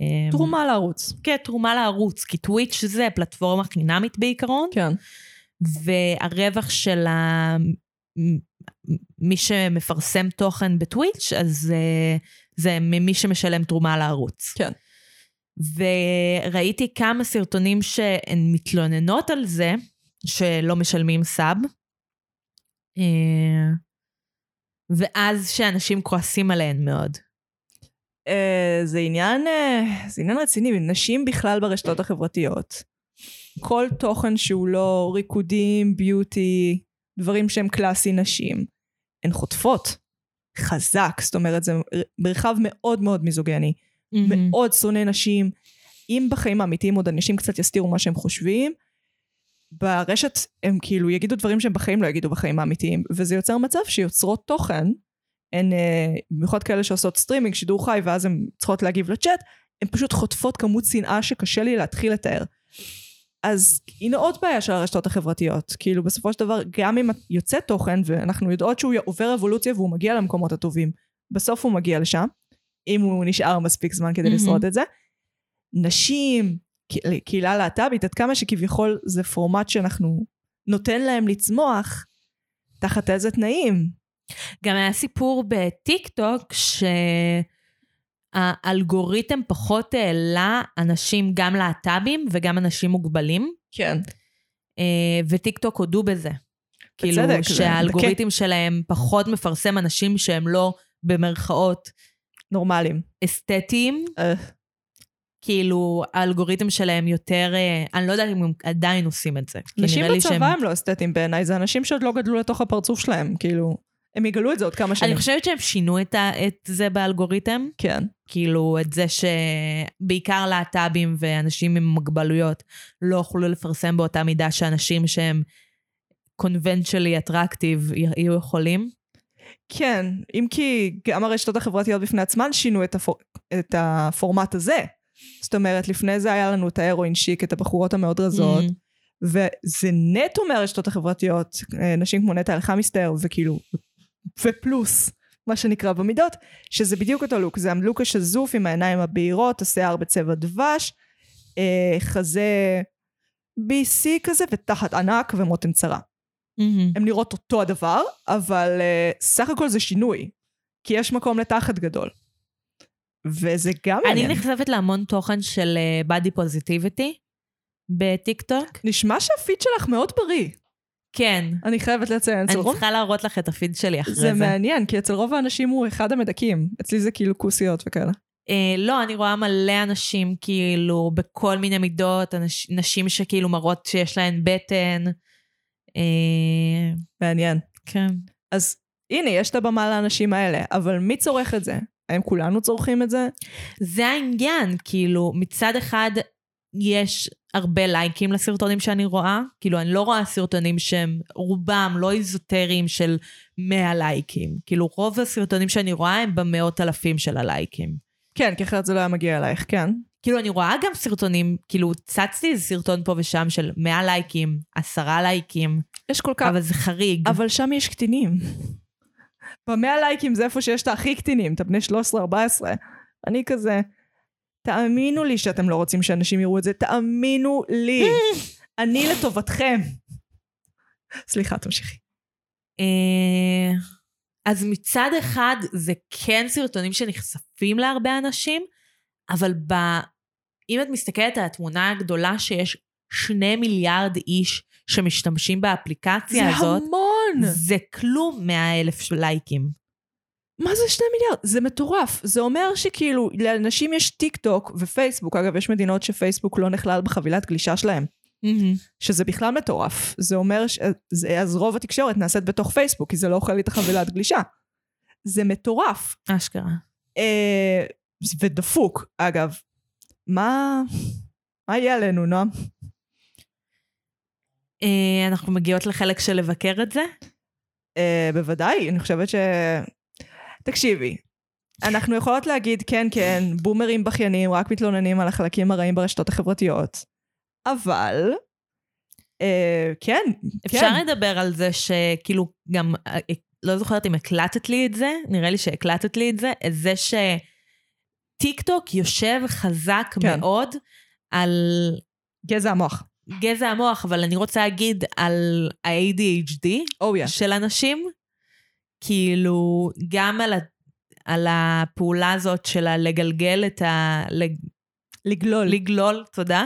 אה, תרומה לערוץ. כן, תרומה לערוץ, כי טוויץ' זה פלטפורמה חינמית בעיקרון, כן. והרווח של ה... מי שמפרסם תוכן בטוויץ', אז אה, זה ממי שמשלם תרומה לערוץ. כן. וראיתי כמה סרטונים שהן מתלוננות על זה, שלא משלמים סאב. ואז שאנשים כועסים עליהן מאוד. Uh, זה עניין, uh, זה עניין רציני, נשים בכלל ברשתות החברתיות. כל תוכן שהוא לא ריקודים, ביוטי, דברים שהם קלאסי נשים, הן חוטפות. חזק, זאת אומרת זה מרחב מאוד מאוד מיזוגני, מאוד שונא נשים. אם בחיים האמיתיים עוד אנשים קצת יסתירו מה שהם חושבים, ברשת הם כאילו יגידו דברים שהם בחיים לא יגידו בחיים האמיתיים, וזה יוצר מצב שיוצרות תוכן, הן אה, במיוחד כאלה שעושות סטרימינג, שידור חי, ואז הן צריכות להגיב לצ'אט, הן פשוט חוטפות כמות שנאה שקשה לי להתחיל לתאר. אז הנה עוד בעיה של הרשתות החברתיות. כאילו בסופו של דבר, גם אם יוצא תוכן, ואנחנו יודעות שהוא עובר אבולוציה והוא מגיע למקומות הטובים, בסוף הוא מגיע לשם, אם הוא נשאר מספיק זמן כדי מהמם. לשרוד את זה. נשים, קהילה להט"בית, עד כמה שכביכול זה פורמט שאנחנו נותן להם לצמוח, תחת איזה תנאים. גם היה סיפור בטיק טוק שהאלגוריתם פחות העלה אנשים גם להט"בים וגם אנשים מוגבלים, כן. אה, וטיק טוק הודו בזה. כאילו בצדק, זה שהאלגוריתם שלהם פחות מפרסם אנשים שהם לא במרכאות נורמלים. אסתטיים, אה, כאילו האלגוריתם שלהם יותר, אה, אני לא יודעת אם הם עדיין עושים את זה. נשים בצבא שהם- הם לא אסתטיים בעיניי, זה אנשים שעוד לא גדלו לתוך הפרצוף שלהם, כאילו, הם יגלו את זה עוד כמה שנים. אני חושבת שהם שינו את, ה, את זה באלגוריתם. כן. כאילו, את זה שבעיקר להט"בים ואנשים עם מוגבלויות לא יוכלו לפרסם באותה מידה שאנשים שהם conventionally attractive יהיו יכולים. כן, אם כי גם הרשתות החברתיות בפני עצמן שינו את, הפור... את הפורמט הזה. זאת אומרת, לפני זה היה לנו את ההרואין שיק, את הבחורות המאוד רזות, Mm. וזה נטו מהרשתות החברתיות, אה, נשים כמו נטע אלחמיסטר, וכאילו, ופלוס. מה שנקרא במידות, שזה בדיוק אותו לוק, זה הלוק השזוף עם העיניים הבהירות, השיער בצבע דבש, אה, חזה BC כזה ותחת ענק ומותן צרה. הן נראות אותו הדבר, אבל אה, סך הכל זה שינוי, כי יש מקום לתחת גדול. וזה גם אני מעניין. נחשפת להמון תוכן של בדי פוזיטיביטי בטיקטוק. נשמע שהפיד שלך מאוד בריא. כן. אני חייבת לציין, אצל אני רוב... צריכה להראות לך את הפיד שלי אחרי זה זה. מעניין, כי אצל רוב האנשים הוא אחד המדכאים. אצלי זה כאילו כוסיות וכאלה. אה, לא, אני רואה מלא אנשים כאילו בכל מיני מידות, אנש, נשים שכאילו מראות שיש להן בטן. אה, מעניין. כן. אז הנה, יש את הבמה לאנשים האלה, אבל מי צורך את זה? האם כולנו צורכים את זה? זה העניין, כאילו, מצד אחד יש הרבה לייקים לסרטונים שאני רואה, כאילו, אני לא רואה סרטונים שהם רובם לא איזוטריים של 100 לייקים. כאילו, רוב הסרטונים שאני רואה הם במאות אלפים של הלייקים. כן, כי אחרת זה לא היה מגיע אלייך, כן. כאילו, אני רואה גם סרטונים, כאילו, צצתי איזה סרטון פה ושם של 100 לייקים, 10 לייקים, יש כל כך... אבל זה חריג. אבל שם יש קטינים. במאה לייקים זה איפה שיש את הכי קטינים, את הבני 13-14. אני כזה, תאמינו לי שאתם לא רוצים שאנשים יראו את זה, תאמינו לי. אני לטובתכם. סליחה, תמשיכי. אה, אז מצד אחד זה כן סרטונים שנחשפים להרבה אנשים, אבל ב... אם את מסתכלת על התמונה הגדולה שיש שני מיליארד איש שמשתמשים באפליקציה זה הזאת, המון! זה כלום 100 אלף לייקים. מה זה שני מיליארד? זה מטורף. זה אומר שכאילו, לאנשים יש טיק טוק ופייסבוק. אגב, יש מדינות שפייסבוק לא נכלל בחבילת גלישה שלהם. שזה בכלל מטורף. זה אומר ש... זה, אז רוב התקשורת נעשית בתוך פייסבוק, כי זה לא אוכל לי את החבילת גלישה. זה מטורף. אשכרה. אה, ודפוק, אגב. מה... מה יהיה עלינו, נועם? אה, אנחנו מגיעות לחלק של לבקר את זה? אה, בוודאי, אני חושבת ש... תקשיבי, אנחנו יכולות להגיד כן, כן, בומרים בכיינים רק מתלוננים על החלקים הרעים ברשתות החברתיות, אבל... אה, כן, אפשר כן. לדבר על זה שכאילו גם, לא זוכרת אם הקלטת לי את זה, נראה לי שהקלטת לי את זה, את זה שטיק טוק יושב חזק כן. מאוד על גזע המוח. גזע המוח, אבל אני רוצה להגיד על ה-ADHD או יא. של אנשים, כאילו, גם על, ה, על הפעולה הזאת של הלגלגל את ה... לג, לגלול. לגלול, תודה.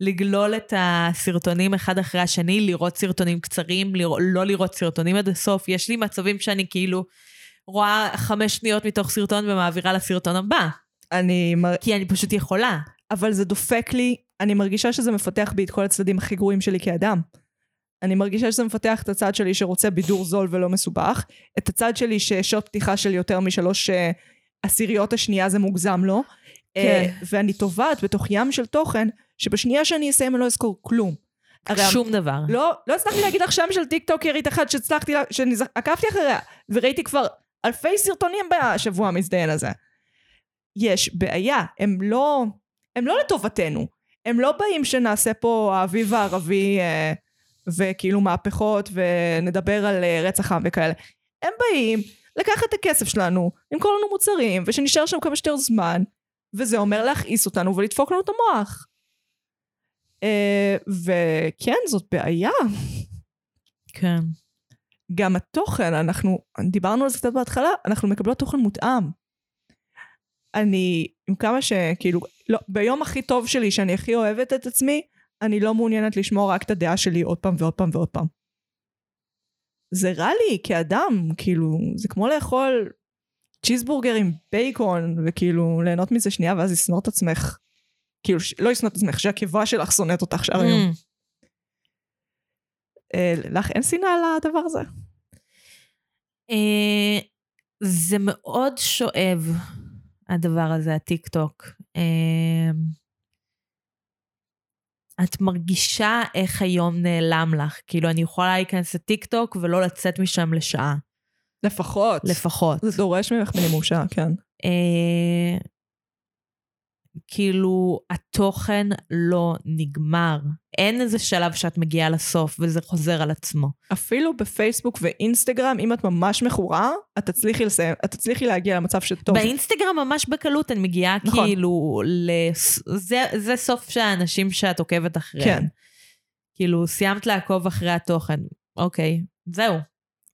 לגלול את הסרטונים אחד אחרי השני, לראות סרטונים קצרים, לראות, לא לראות סרטונים עד הסוף. יש לי מצבים שאני כאילו רואה חמש שניות מתוך סרטון ומעבירה לסרטון הבא, אני... כי אני פשוט יכולה. אבל זה דופק לי, אני מרגישה שזה מפתח בי את כל הצדדים הכי גרועים שלי כאדם. אני מרגישה שזה מפתח את הצד שלי שרוצה בידור זול ולא מסובך, את הצד שלי ששוט פתיחה של יותר משלוש אה, עשיריות השנייה זה מוגזם לו, אה, כן. ואני טובעת בתוך ים של תוכן, שבשנייה שאני אסיים אני לא אזכור כלום. שום דבר. לא, לא הצלחתי להגיד לך שם של טיק טוקרית אחת שהצלחתי, שעקבתי אחריה, וראיתי כבר אלפי סרטונים בשבוע המזדיין הזה. יש בעיה, הם לא, הם לא לטובתנו. הם לא באים שנעשה פה האביב הערבי אה, וכאילו מהפכות ונדבר על אה, רצח עם וכאלה. הם באים לקחת את הכסף שלנו, למכור לנו מוצרים, ושנשאר שם כמה שיותר זמן, וזה אומר להכעיס אותנו ולדפוק לנו את המוח. אה, וכן, זאת בעיה. כן. גם התוכן, אנחנו, דיברנו על זה קצת בהתחלה, אנחנו מקבלות תוכן מותאם. אני, עם כמה שכאילו, לא, ביום הכי טוב שלי, שאני הכי אוהבת את עצמי, אני לא מעוניינת לשמוע רק את הדעה שלי עוד פעם ועוד פעם ועוד פעם. זה רע לי כאדם, כאילו, זה כמו לאכול צ'יזבורגר עם בייקון, וכאילו ליהנות מזה שנייה ואז לשנוא את עצמך. כאילו, ש- לא לשנוא את עצמך, שהקיבה שלך שונאת אותך שאר היום. Mm. אה, לך אין שנאה על הדבר הזה? אה, זה מאוד שואב, הדבר הזה, הטיק טוק. אה, את מרגישה איך היום נעלם לך. כאילו, אני יכולה להיכנס לטיק טוק ולא לצאת משם לשעה, לפחות. לפחות. זה דורש ממך מינימום שעה, כן. כאילו, התוכן לא נגמר. אין איזה שלב שאת מגיעה לסוף וזה חוזר על עצמו. אפילו בפייסבוק ואינסטגרם, אם את ממש מכורה, את תצליחי לסיים, את תצליחי להגיע למצב שטוב. באינסטגרם ממש בקלות אני מגיעה נכון. כאילו, לס... זה, זה סוף שהאנשים שאת עוקבת אחריהם. כן. כאילו, סיימת לעקוב אחרי התוכן. אוקיי, זהו.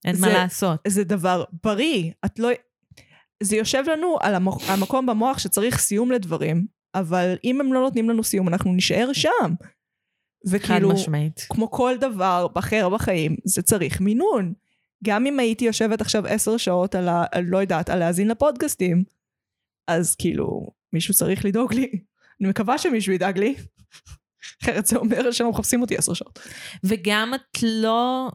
אין מה זה- לעשות. זה דבר בריא. את לא... זה יושב לנו על המוח, המקום במוח שצריך סיום לדברים, אבל אם הם לא נותנים לנו סיום, אנחנו נישאר שם. חד וכאילו, משמעית. כמו כל דבר אחר בחיים, זה צריך מינון. גם אם הייתי יושבת עכשיו עשר שעות על ה... לא יודעת, על להאזין לפודקאסטים, אז כאילו, מישהו צריך לדאוג לי. אני מקווה שמישהו ידאג לי. אחרת זה אומר שלא מחפשים אותי עשר שעות. וגם את לא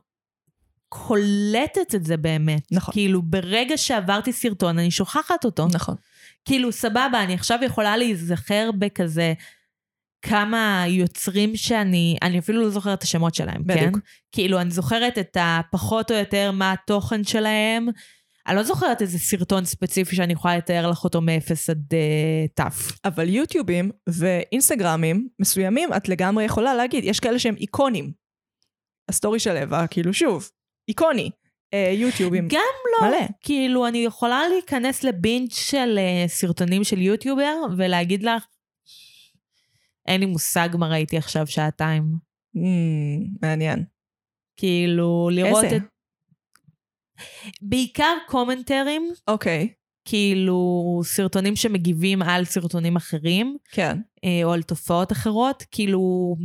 קולטת את זה באמת. נכון. כאילו, ברגע שעברתי סרטון, אני שוכחת אותו. נכון. כאילו, סבבה, אני עכשיו יכולה להיזכר בכזה כמה יוצרים שאני, אני אפילו לא זוכרת את השמות שלהם, בדיוק. כן? כאילו, אני זוכרת את הפחות או יותר מה התוכן שלהם. אני לא זוכרת איזה סרטון ספציפי שאני יכולה לתאר לך אותו מאפס עד אה, תף. אבל יוטיובים ואינסטגרמים מסוימים, את לגמרי יכולה להגיד, יש כאלה שהם איקונים. הסטורי של אווה, כאילו שוב, איקוני. אה, יוטיובים. גם לא. מלא. כאילו, אני יכולה להיכנס לבינג' של uh, סרטונים של יוטיובר ולהגיד לך, אין לי מושג מה ראיתי עכשיו שעתיים. Mm, מעניין. כאילו, לראות איזה? את... בעיקר קומנטרים, אוקיי, כאילו סרטונים שמגיבים על סרטונים אחרים, כן. אה, או על תופעות אחרות, כאילו...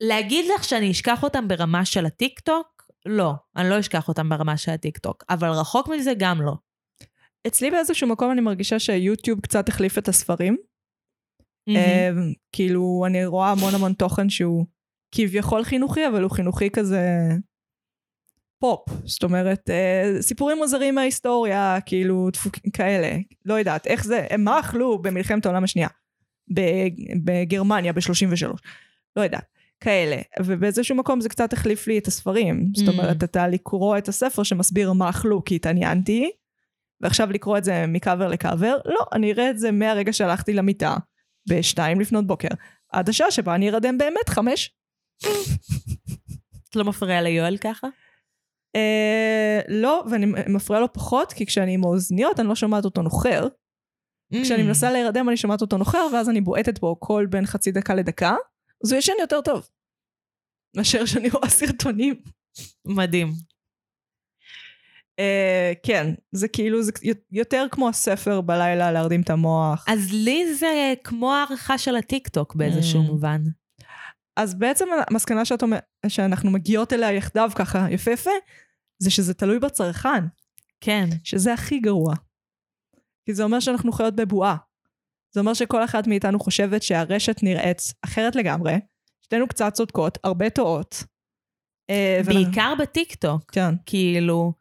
להגיד לך שאני אשכח אותם ברמה של הטיקטוק? לא, אני לא אשכח אותם ברמה של הטיקטוק, אבל רחוק מזה גם לא. אצלי באיזשהו מקום אני מרגישה שהיוטיוב קצת החליף את הספרים. אה, כאילו, אני רואה המון המון תוכן שהוא כביכול חינוכי, אבל הוא חינוכי כזה פופ. זאת אומרת, אה, סיפורים מוזרים מההיסטוריה, כאילו, דפוקים כאלה. לא יודעת, איך זה, הם מה אכלו במלחמת העולם השנייה? בגרמניה ב-33. לא יודעת. כאלה. ובאיזשהו מקום זה קצת החליף לי את הספרים. זאת Mm. אומרת, אתה לקרוא את הספר שמסביר מה אכלו כי התעניינתי, ועכשיו לקרוא את זה מקאבר לקאבר, לא, אני אראה את זה מהרגע שהלכתי למיטה, בשתיים לפנות בוקר, עד השעה שבה אני ארדם באמת חמש. את לא מפריע ליואל ככה? אה, לא, ואני מפריעה לו פחות, כי כשאני עם האוזניות אני לא שומעת אותו נוחר. כשאני מנסה להירדם אני שומעת אותו נוחר, ואז אני בועטת בו קול בין חצי דקה לדקה, אז הוא ישן יותר טוב. מאשר שאני רואה סרטונים. מדהים. אה, כן, זה כאילו, זה יותר כמו הספר בלילה להרדים את המוח. אז לי זה כמו הערכה של הטיקטוק באיזשהו Mm. מובן. אז בעצם המסקנה שאת אומר, שאנחנו מגיעות אליה יחדיו ככה יפה יפה, זה שזה תלוי בצרכן, כן. שזה הכי גרוע. כי זה אומר שאנחנו חיות בבועה. זה אומר שכל אחת מאיתנו חושבת שהרשת נראית אחרת לגמרי, שתינו קצת צודקות, הרבה טועות. אה, בעיקר בטיקטוק. כן, כאילו,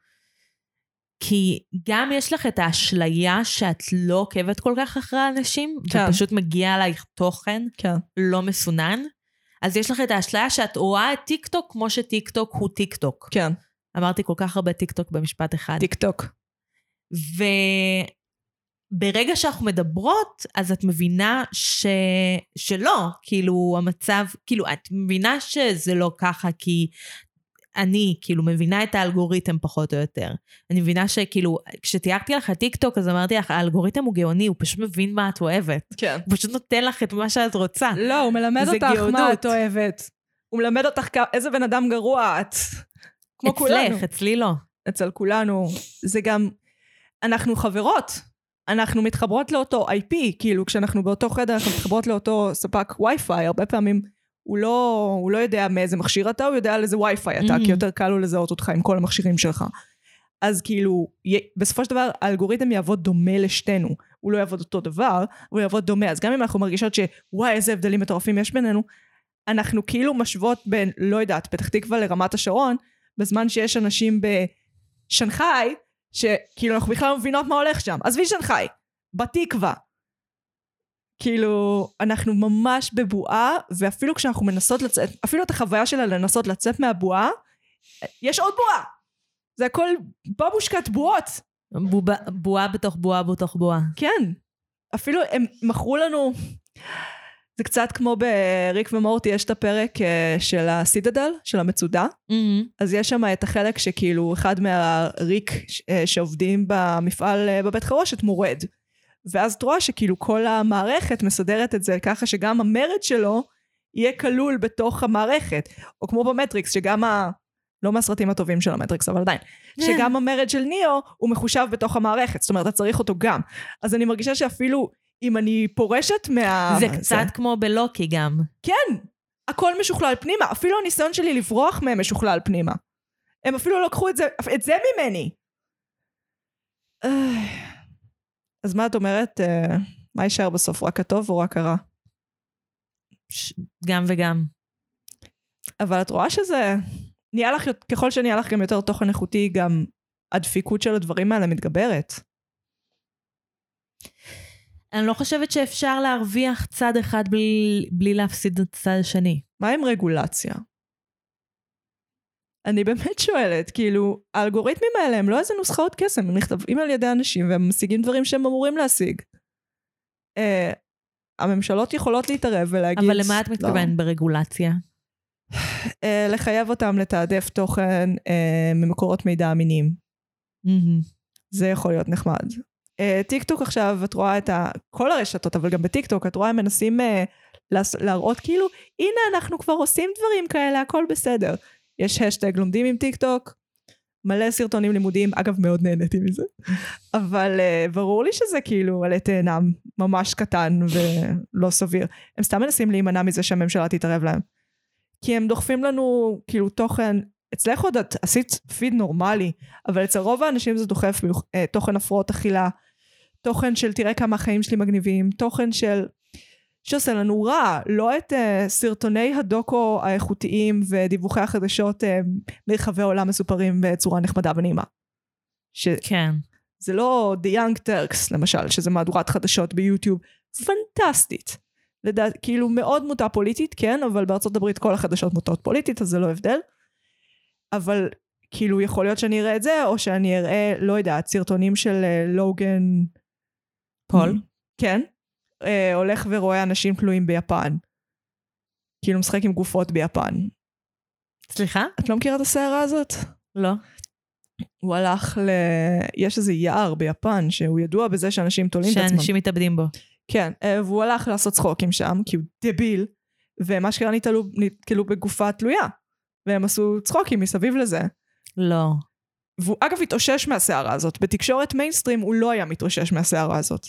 כי גם יש לך את האשליה שאת לא עוקבת כל כך אחרי אנשים, כן. ופשוט מגיע עלייך תוכן כן, לא מסונן, אז יש לך את האשליה שאת רואה את טיקטוק כמו שטיקטוק הוא טיקטוק. כן, אמרתי כל כך הרבה טיקטוק במשפט אחד. טיק טוק. וברגע שאנחנו מדברות, אז את מבינה ש... שלא, כאילו המצב, כאילו את מבינה שזה לא ככה כי אני כאילו מבינה את האלגוריתם פחות או יותר. אני מבינה שכאילו, כשתיארתי לך טיק טוק אז אמרתי לך, האלגוריתם הוא גאוני, הוא פשוט מבין מה את אוהבת. כן. הוא פשוט נותן לך את מה שאת רוצה. לא, הוא מלמד אותך מה גאונות. את אוהבת. הוא מלמד אותך כ- איזה בן אדם גרוע את. כמו כולנו. אצלך, אצלי לא. אצל כולנו. זה גם, אנחנו חברות. אנחנו מתחברות לאותו IP, כאילו כשאנחנו באותו חדר אנחנו מתחברות לאותו ספק וי-פיי, הרבה פעמים הוא לא, הוא לא יודע מאיזה מכשיר אתה, הוא יודע על איזה וי-פיי אתה, Mhm. כי יותר קל לו לזהות אותך עם כל המכשירים שלך. אז כאילו, בסופו של דבר האלגוריתם יעבוד דומה לשתינו. הוא לא יעבוד אותו דבר, הוא יעבוד דומה. אז גם אם אנחנו מרגישות שוואי, איזה הבדלים מטורפים יש בינינו, אנחנו כאילו משוות בין, לא יודעת, פתח תקווה לרמת השרון, בזמן שיש אנשים בשנגחאי, שכאילו אנחנו בכלל לא מבינות מה הולך שם. עזבי שנגחאי, בתקווה. כאילו, אנחנו ממש בבועה, ואפילו כשאנחנו מנסות לצאת, אפילו את החוויה שלה לנסות לצאת מהבועה, יש עוד בועה. זה הכל בבושקת בועות. בועה בתוך בועה בתוך בועה. כן. אפילו הם מכרו לנו, זה קצת כמו בריק ומורטי, יש את הפרק אה, של הסידדל, של המצודה, אז יש שם את החלק שכאילו אחד מהריק אה, שעובדים במפעל אה, בבית חרושת מורד. ואז את רואה שכאילו כל המערכת מסדרת את זה ככה שגם המרד שלו יהיה כלול בתוך המערכת. או כמו במטריקס, שגם ה... לא מהסרטים הטובים של המטריקס, אבל עדיין. שגם המרד של ניאו הוא מחושב בתוך המערכת, זאת אומרת, אתה צריך אותו גם. אז אני מרגישה שאפילו אם אני פורשת מה... זה קצת כמו בלוקי גם. כן, הכל משוכלל פנימה. אפילו הניסיון שלי לברוח מהם משוכלל פנימה. הם אפילו לקחו את זה, את זה ממני. אז מה את אומרת? אה, מה יישאר בסוף, רק הטוב או רק הרע? גם וגם. אבל את רואה שזה... נהיה לך, ככל שנהיה לך גם יותר תוכן איכותי, גם הדפיקות של הדברים האלה מתגברת. אני לא חושבת שאפשר להרוויח צד אחד בלי, בלי להפסיד את הצד השני. מה עם רגולציה? אני באמת שואלת, כאילו, האלגוריתמים האלה הם לא איזה נוסחאות קסם, הם נכתבים על ידי אנשים והם משיגים דברים שהם אמורים להשיג. אה, הממשלות יכולות להתערב ולהגיד... אבל למה את לא. מתכוונת ברגולציה? אה, לחייב אותם לתעדף תוכן אה, ממקורות מידע אמינים. מהמם. זה יכול להיות נחמד. אה, טיק טוק עכשיו, את רואה את. כל הרשתות, אבל גם בטיק טוק, את רואה, הם מנסים לעש... להראות כאילו, הנה, אנחנו כבר עושים דברים כאלה, הכל בסדר. יש האשטג לומדים עם טיק טוק, מלא סרטונים לימודיים, אגב, מאוד נהניתי מזה. אבל uh, ברור לי שזה כאילו עלי תאנה ממש קטן ולא סביר. הם סתם מנסים להימנע מזה שהממשלה תתערב להם. כי הם דוחפים לנו כאילו תוכן, אצלך עוד את עשית פיד נורמלי, אבל אצל רוב האנשים זה דוחף אה, תוכן הפרעות אכילה, תוכן של תראה כמה החיים שלי מגניבים, תוכן של... שעושה לנו רע, לא את uh, סרטוני הדוקו האיכותיים ודיווחי החדשות uh, מרחבי העולם מסופרים בצורה נחמדה ונעימה. שזה כן. לא The Young Turks למשל, שזה מהדורת חדשות ביוטיוב, פנטסטית. לדעת, כאילו מאוד מוטה פוליטית, כן, אבל בארצות הברית כל החדשות מוטות פוליטית, אז זה לא הבדל. אבל כאילו יכול להיות שאני אראה את זה, או שאני אראה, לא יודעת, סרטונים של אה, לוגן... פול? כן. אה, הולך ורואה אנשים תלויים ביפן. כאילו משחק עם גופות ביפן. סליחה? את לא מכירה את הסערה הזאת? לא. הוא הלך ל... יש איזה יער ביפן שהוא ידוע בזה שאנשים תולים את עצמם. שאנשים מתאבדים בו. כן, אה, והוא הלך לעשות צחוקים שם, כי הוא דביל, ומה שקרה נתקלו נתקלו בגופה תלויה. והם עשו צחוקים מסביב לזה. לא. והוא אגב התאושש מהסערה הזאת. בתקשורת מיינסטרים הוא לא היה מתאושש מהסערה הזאת.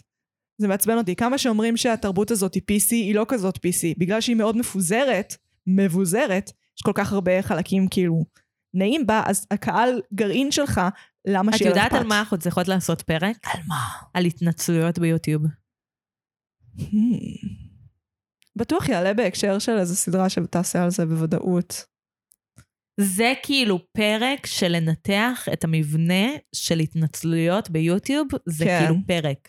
זה מעצבן אותי. כמה שאומרים שהתרבות הזאת היא PC, היא לא כזאת PC. בגלל שהיא מאוד מפוזרת, מבוזרת, יש כל כך הרבה חלקים כאילו נעים בה, אז הקהל גרעין שלך, למה את שיהיה לך יודעת על אכפת? מה אנחנו צריכות לעשות פרק? על מה? על התנצלויות ביוטיוב. Hmm. בטוח יעלה בהקשר של איזו סדרה שתעשה על זה בוודאות. זה כאילו פרק של לנתח את המבנה של התנצלויות ביוטיוב, זה כן. כאילו פרק.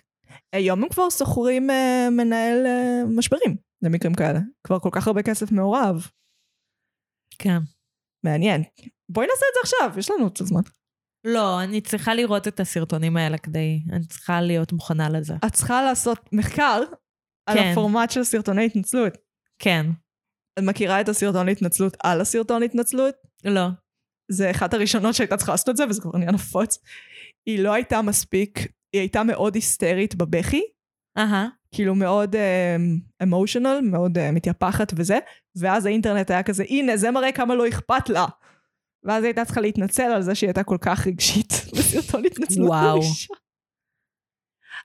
היום הם כבר שוכרים אה, מנהל אה, משברים למקרים כאלה. כבר כל כך הרבה כסף מעורב. כן. מעניין. בואי נעשה את זה עכשיו, יש לנו את הזמן. לא, אני צריכה לראות את הסרטונים האלה כדי... אני צריכה להיות מוכנה לזה. את צריכה לעשות מחקר על כן. הפורמט של סרטוני התנצלות. כן. את מכירה את הסרטון התנצלות על הסרטון התנצלות? לא. זה אחת הראשונות שהייתה צריכה לעשות את זה, וזה כבר נהיה נפוץ. היא לא הייתה מספיק, היא הייתה מאוד היסטרית בבכי, אהה. כאילו מאוד אמושיונל, מאוד uh, מתייפחת וזה, ואז האינטרנט היה כזה, הנה, זה מראה כמה לא אכפת לה. ואז היא הייתה צריכה להתנצל על זה שהיא הייתה כל כך רגשית בסרטון התנצלות. הראשון.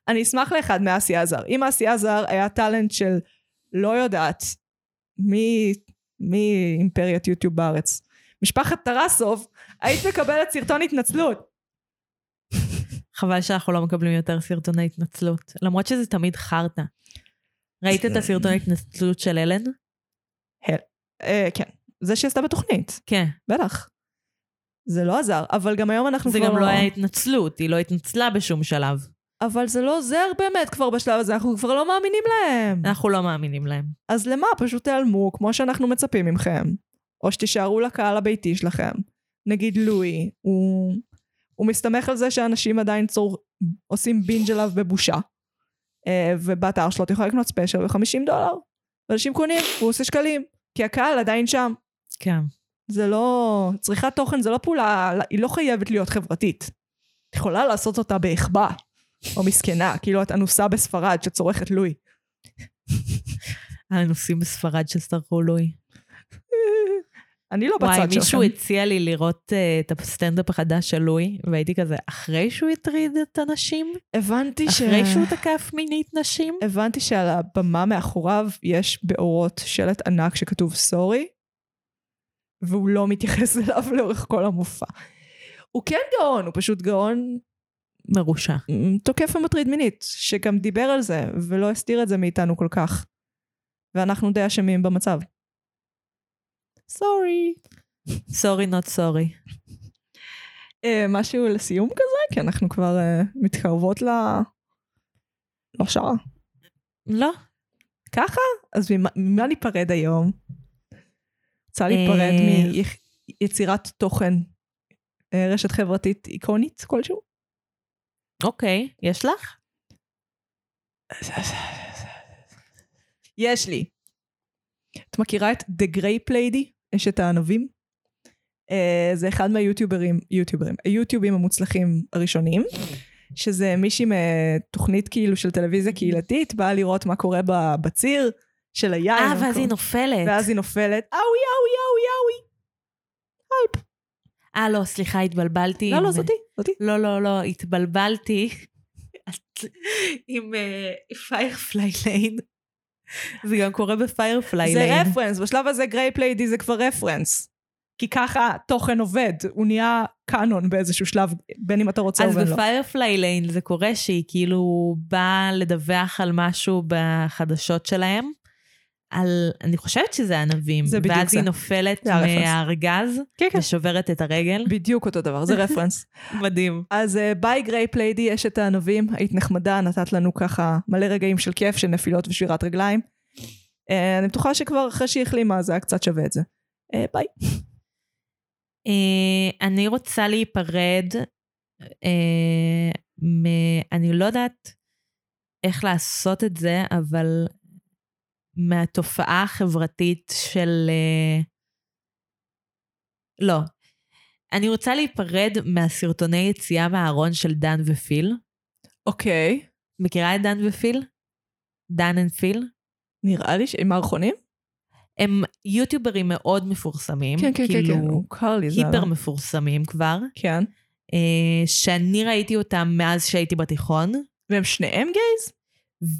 אני אשמח לאחד מאסי עזר. אם אסי עזר היה טאלנט של לא יודעת מי, מי אימפריית יוטיוב בארץ, משפחת טרסוב, היית מקבלת סרטון התנצלות. חבל שאנחנו לא מקבלים יותר סרטוני התנצלות. למרות שזה תמיד חרטא. ראית את הסרטון התנצלות של אלן? אה, כן, זה שהיא עשתה בתוכנית, כן. בטח. זה לא עזר, אבל גם היום אנחנו זה כבר... גם לא היה התנצלות, היא לא התנצלה בשום שלב. אבל זה לא עוזר באמת כבר בשלב הזה, אנחנו כבר לא מאמינים להם. אנחנו לא מאמינים להם. אז למה? פשוט תיעלמו, כמו שאנחנו מצפים מכם. או שתישארו לקהל הביתי שלכם. נגיד לואי, הוא, הוא מסתמך על זה שאנשים עדיין צור... עושים בינג' עליו בבושה. אה, ובאתר שלו את יכולה לקנות ספיישל ב-50 דולר. ואנשים קונים, הוא עושה שקלים, כי הקהל עדיין שם. כן. זה לא... צריכת תוכן זה לא פעולה, היא לא חייבת להיות חברתית. את יכולה לעשות אותה באחבא, או מסכנה, כאילו את אנוסה בספרד שצורכת לואי. האנוסים בספרד ששרפו לואי. אני לא בצד וואי, שלכם. מישהו הציע לי לראות uh, את הסטנדאפ החדש של לואי, והייתי כזה, אחרי שהוא הטריד את הנשים? הבנתי ש... אחרי שהוא תקף מינית נשים? הבנתי שעל הבמה מאחוריו יש באורות שלט ענק שכתוב סורי, והוא לא מתייחס אליו לאורך כל המופע. הוא כן גאון, הוא פשוט גאון מרושע. תוקף ומטריד מינית, שגם דיבר על זה, ולא הסתיר את זה מאיתנו כל כך. ואנחנו די אשמים במצב. סורי. סורי נוט סורי. משהו לסיום כזה? כי אנחנו כבר uh, מתקרבות ל... לא שעה. לא. ככה? אז ממה, ממה ניפרד היום? רוצה להיפרד אה, מיצירת תוכן אה, רשת חברתית איקונית כלשהו? אוקיי, יש לך? יש לי. את מכירה את The Grey Lady? אשת הענבים? Uh, זה אחד מהיוטיוברים, יוטיוברים, היוטיובים המוצלחים הראשונים, שזה מישהי מתוכנית כאילו של טלוויזיה קהילתית, באה לראות מה קורה בציר של היין. אה, ואז. היא נופלת. ואז היא נופלת, אאוי, אאוי, אאוי, אאוי. אה, לא, סליחה, התבלבלתי. לא, עם- לא, זאתי, זאתי. לא, לא, לא, התבלבלתי עם Firefly Lane. זה גם קורה ב Firefly זה. רפרנס, בשלב הזה Grape Lady זה כבר רפרנס. כי ככה תוכן עובד, הוא נהיה קאנון באיזשהו שלב, בין אם אתה רוצה אז ובין לא. ב Firefly Lane זה קורה שהיא כאילו באה לדווח על משהו בחדשות שלהם. על, אני חושבת שזה ענבים. זה בדיוק ואז זה. היא נופלת. מהארגז כן, כן. ושוברת את הרגל. בדיוק אותו דבר, זה רפרנס. מדהים. אז אה, ביי Grape Lady, יש את הענבים, היית נחמדה, נתת לנו ככה מלא רגעים של כיף, של נפילות ושבירת רגליים. אה, אני בטוחה שכבר אחרי שהיא החלימה זה היה קצת שווה את זה. אה, ביי. אה, אני רוצה להיפרד, אה, מ... אני לא יודעת איך לעשות את זה, אבל מהתופעה החברתית של... אה, לא. אני רוצה להיפרד מהסרטוני יציאה מהארון של דן ופיל. אוקיי. מכירה את דן ופיל? Dan and Phil? נראה לי שעם מערכונים? הם יוטיוברים מאוד מפורסמים. כן, כן, כן, כאילו, כן, הוא קר לי, זה היפר. מפורסמים כבר. כן. אה, שאני ראיתי אותם מאז שהייתי בתיכון, והם שניהם gays?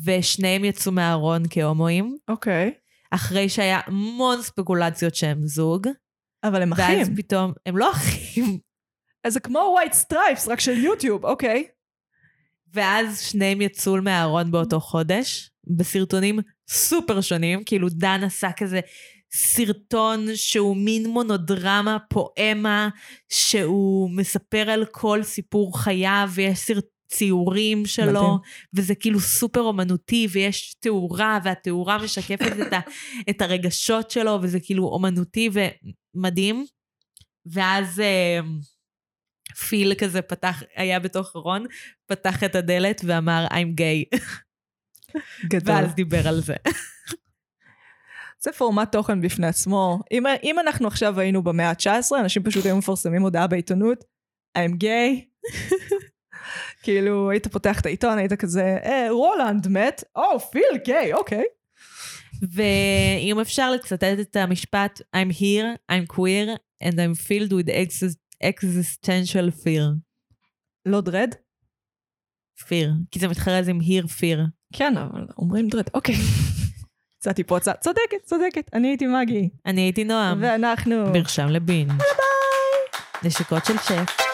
ושניהם יצאו מהארון כהומואים, אוקיי. אחרי שהיה המון ספקולציות שהם זוג. אבל הם ואז אחים. פתאום, הם לא אחים. אז זה כמו White Stripes, רק של יוטיוב, אוקיי. ואז שניהם יצאו מהארון באותו חודש, בסרטונים סופר שונים, כאילו דן עשה כזה סרטון שהוא מין מונודרמה, פואמה, שהוא מספר על כל סיפור חייו, ויש סרט... ציורים שלו, מדהים. וזה כאילו סופר אומנותי, ויש תאורה, והתאורה משקפת את, ה, את הרגשות שלו, וזה כאילו אומנותי ומדהים. ואז אה, פיל כזה פתח, היה בתוך ארון, פתח את הדלת ואמר, I'm gay, גדול. ואז דיבר על זה. זה פורמט תוכן בפני עצמו. אם, אם אנחנו עכשיו היינו במאה ה-19, אנשים פשוט היו מפרסמים הודעה בעיתונות, I'm gay. כאילו, היית פותח את העיתון, היית כזה, אה, רולנד מת, או, פיל גיי, אוקיי. ואם אפשר לצטט את המשפט, I'm here, I'm queer, and I'm filled with ex- existential fear. לא דרד? fear, כי זה מתחרז עם here fear. כן, אבל אומרים דרד, אוקיי. יצאתי פה הצעה, צודקת, צודקת, אני הייתי מגי. אני הייתי נועם, ואנחנו... מרשם לבינג'. נשיקות של שף.